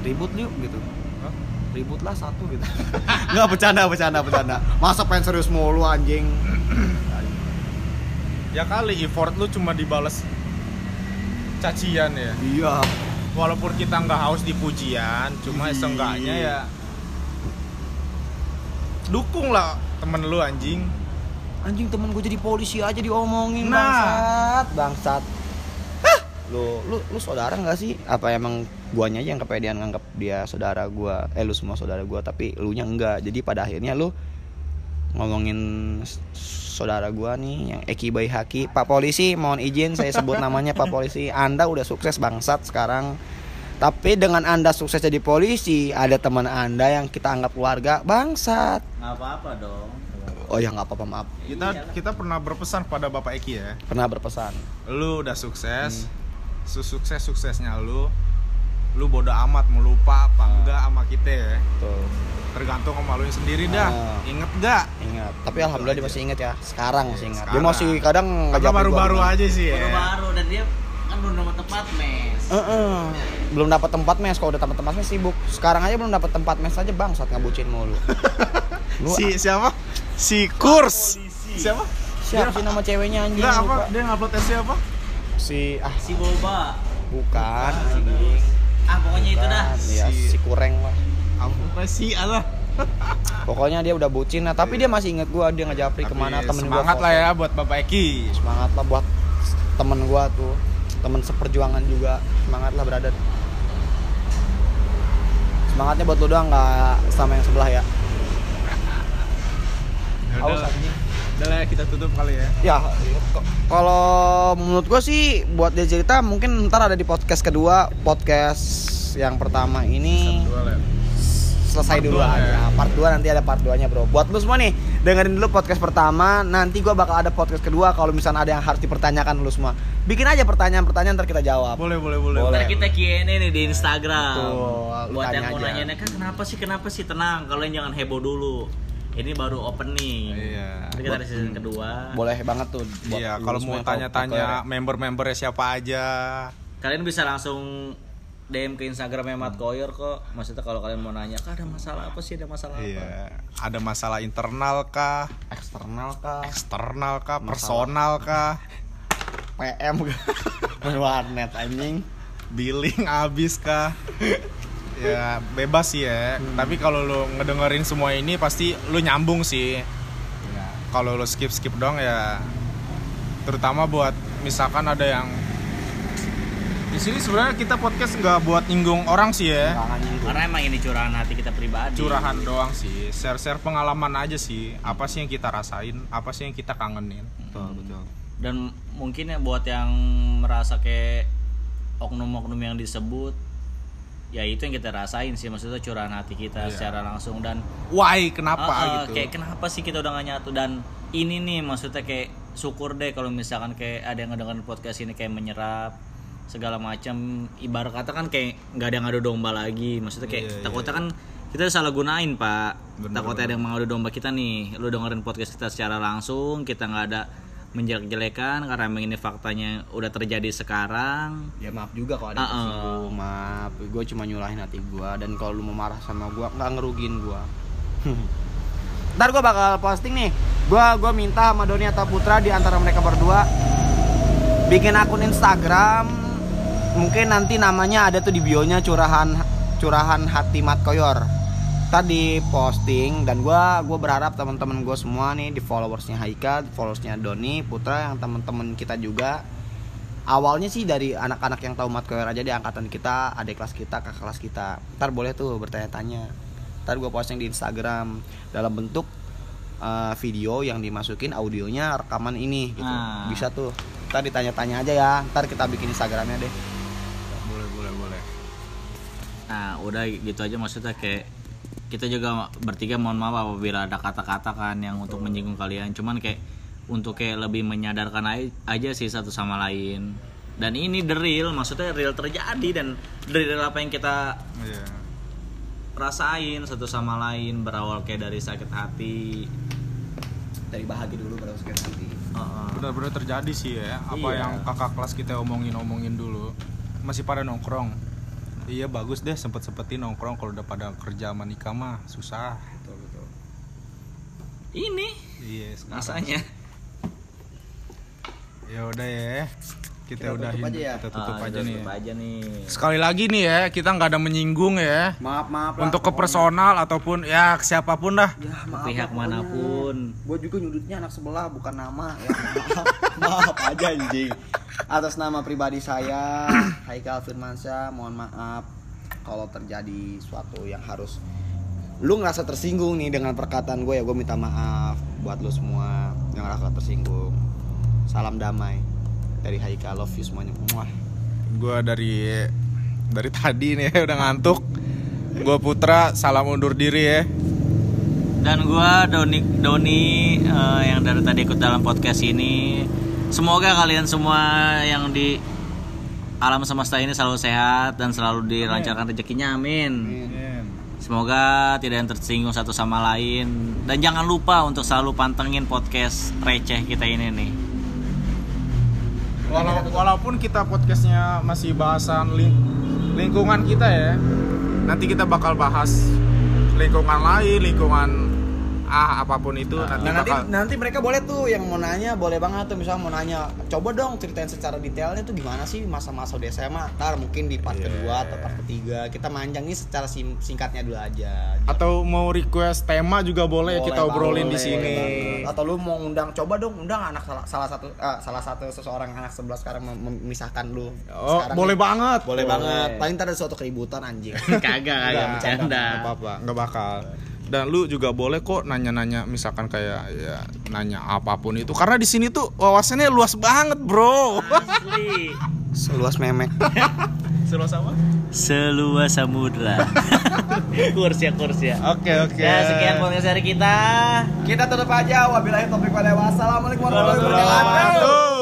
Ribut yuk gitu. Hah? ribut lah satu gitu. Nggak bercanda bercanda bercanda. Masa pengen serius mulu anjing. Ya kali effort lu cuma dibales cacian ya. Iya walaupun kita nggak haus di pujian cuma Ih. seenggaknya ya dukung lah temen lu anjing anjing temen gue jadi polisi aja diomongin Nah. bangsat bangsat Hah! lu lu lu saudara nggak sih apa emang guanya aja yang kepedean nganggap dia saudara gua eh lu semua saudara gua tapi lu nya enggak jadi pada akhirnya lu ngomongin saudara gua nih yang Eki Bayi Haki Pak Polisi mohon izin saya sebut namanya Pak Polisi. Anda udah sukses bangsat sekarang. Tapi dengan anda sukses jadi polisi ada teman anda yang kita anggap keluarga bangsat. Nggak apa-apa dong. Oh ya nggak apa-apa maaf. Kita kita pernah berpesan pada bapak Eki ya? Pernah berpesan. Lu udah sukses. Sesukses suksesnya lu lu bodoh amat mau lupa apa enggak sama kita ya tuh tergantung sama lu sendiri dah Ah. inget gak Ingat, tapi alhamdulillah dia masih ingat ya. Sekarang masih ingat. Dia sekarang. masih kadang karena ngajak baru-baru gua. aja sih ya baru-baru dan dia kan belum dapat tempat mes Heeh. Belum dapat tempat mes, kalau udah dapat tempat mes sibuk. Sekarang aja belum dapat tempat mes aja bang, saat ngabucin mulu. Lu si siapa si kurs siapa siapa sih nama ceweknya anjing? enggak apa lupa. dia ngupload tesnya apa Si ah si boba bukan anjing. Ah pokoknya itu dah Iya, Si- si kureng lah. apa sih Allah Pokoknya dia udah bucin nah, tapi dia masih ingat gua, dia ngajapri Tapi ke mana temen gua. semangat foto. lah ya buat bapak Eki Semangat lah buat temen gua tuh. Temen seperjuangan juga. Semangat lah brother. Semangatnya buat lu doang nggak sama yang sebelah ya. Haus anjing. Udah lah kita tutup kali ya Ya, kalau menurut gue sih buat dia cerita mungkin ntar ada di podcast kedua, podcast yang pertama ini ya. selesai Part dulu dua, aja. ya. Part 2 nanti ada part 2-nya, Bro. Buat lu semua nih, dengerin dulu podcast pertama, nanti gua bakal ada podcast kedua kalau misalnya ada yang harus dipertanyakan lu semua. Bikin aja pertanyaan-pertanyaan ntar kita jawab. boleh boleh boleh Boleh. Ntar kita Q&A nih di Instagram. Betul, lu Buat tanya yang mau nanya kan kenapa sih kenapa sih tenang, kalian jangan heboh dulu. Ini baru opening. Iya. Nanti kita ada season kedua. Boleh banget tuh. buat Iya, kalau mau tanya-tanya podcast. member-membernya siapa aja. Kalian bisa langsung DM ke Instagramnya Mat Koyor kok. Maksudnya kalau kalian mau nanya, "Kak, ada masalah apa sih? Ada masalah apa?" Iya, ada masalah internal kah, eksternal kah eksternal kah, personal kah, PM kah warnet anjing billing habis kah? Ya bebas sih ya. Tapi kalau lu ngedengerin semua ini pasti lu nyambung sih. Iya. Kalau lu skip skip dong ya, terutama buat misalkan ada yang di sini sebenarnya kita podcast nggak buat nyinggung orang sih ya. Karena emang ini curahan hati kita pribadi. Curahan doang sih, share-share pengalaman aja sih. Apa sih yang kita rasain, apa sih yang kita kangenin. betul betul Dan mungkin ya buat yang merasa kayak oknum-oknum yang disebut ya itu yang kita rasain sih maksudnya curahan hati kita Iya. secara langsung dan Why? Kenapa Ah, ah, gitu? kayak kenapa sih kita udah gak nyatu? Dan ini nih maksudnya kayak syukur deh kalau misalkan kayak ada yang ngedengerin podcast ini kayak menyerap segala macam. Ibarat kata kan kayak nggak ada yang ngadu domba lagi. Maksudnya kayak Iya, iya, takutnya kan kita salah gunain pak. Bener, takutnya ada yang mengadu domba kita nih. Lu dengerin podcast kita secara langsung kita nggak ada menjelek-jelekan karena ini faktanya udah terjadi sekarang. Ya maaf juga kalau ada yang tersinggung maaf. Gue cuma nyulahin hati gue dan kalau lu mau marah sama gue nggak ngerugiin gue ntar gue bakal posting nih. Gue gue minta sama Doni atau Putra di antara mereka berdua bikin akun Instagram. Mungkin nanti namanya ada tuh di bionya curahan curahan hati Mat Koyor tadi posting dan gua gua berharap teman-teman gue semua nih di followersnya Haika, di followersnya Doni, Putra yang teman-teman kita juga awalnya sih dari anak-anak yang tahu Mat Koyor aja di angkatan kita, adik kelas kita, kakak kelas kita. Ntar boleh tuh bertanya-tanya. Ntar gue posting di Instagram dalam bentuk uh, video yang dimasukin audionya rekaman ini gitu. Ah. Bisa tuh. Ntar ditanya-tanya aja ya. Ntar kita bikin Instagramnya deh. boleh, boleh, boleh. Nah, udah gitu aja maksudnya kayak kita juga bertiga mohon maaf apabila ada kata-kata kan yang untuk menyinggung kalian. Cuman kayak untuk kayak lebih menyadarkan aja sih satu sama lain. Dan ini the real, maksudnya real terjadi dan dari real apa yang kita Iya. rasain satu sama lain berawal kayak dari sakit hati. Dari bahagia dulu baru sakit hati. Heeh. Benar-benar terjadi sih ya. Apa Iya. yang kakak kelas kita omongin-omongin dulu. Masih pada nongkrong. Iya bagus deh sempet-sempetin nongkrong kalau udah pada kerja sama nikah mah susah. Betul betul. Ini Iya, sekarang. masanya. Ya udah ya. Kita, Kita tutup udahin. aja ya? Kita tutup Ah, aja kita nih. tutup aja nih. Sekali lagi nih ya, kita nggak ada menyinggung ya. Maaf maaf lah, Untuk ke personal ataupun ya ke siapa pun dah. Ya, maaf Pihak mana pun. Gue juga nyudutnya anak sebelah bukan nama ya. Maaf, maaf aja anjing. Atas nama pribadi saya, Haikal Firmansyah, mohon maaf kalau terjadi suatu yang harus lu ngerasa tersinggung nih dengan perkataan gue ya gue minta maaf buat lu semua yang ngerasa tersinggung salam damai dari Haikal love you semuanya Muah. Gua dari dari tadi nih udah ngantuk. Gua Putra, salam undur diri ya. Dan gua Doni Doni eh, yang dari tadi ikut dalam podcast ini. Semoga kalian semua yang di alam semesta ini selalu sehat dan selalu dilancarkan rezekinya. Amin. Semoga tidak yang tersinggung satu sama lain dan jangan lupa untuk selalu pantengin podcast receh kita ini nih. Walau, walaupun kita podcastnya masih bahasan ling- lingkungan kita ya, nanti kita bakal bahas lingkungan lain, lingkungan ah apa pun itu nanti Nah nanti bakal nanti mereka boleh tuh yang mau nanya boleh banget tuh misalnya mau nanya coba dong ceritain secara detailnya tuh gimana sih masa-masa di SMA ntar mungkin di part Iya. kedua atau part ketiga kita manjang nih secara sim- singkatnya dulu aja atau mau request tema juga boleh, Boleh kita obrolin di sini. boleh banget. atau lu mau undang coba dong undang anak salah, salah satu eh, salah satu seseorang anak sebelah sekarang mem- memisahkan lu Oh, Sekarang boleh nih. banget. boleh Boleh. banget paling ntar ada suatu keributan anjing Kagak, kagak bercanda. Nggak apa-apa, nggak bakal. Dan lu juga boleh kok nanya-nanya misalkan kayak ya nanya apa pun itu karena di sini tuh wawasannya luas banget, Bro. Asli. seluas memek Seluas apa? Seluas samudra. kurs ya, kurs ya. Oke, oke. Ya, sekian podcast dari kita. kita tutup aja wabillahi taufiq wal hidayah. wassalamualaikum warahmatullahi wabarakatuh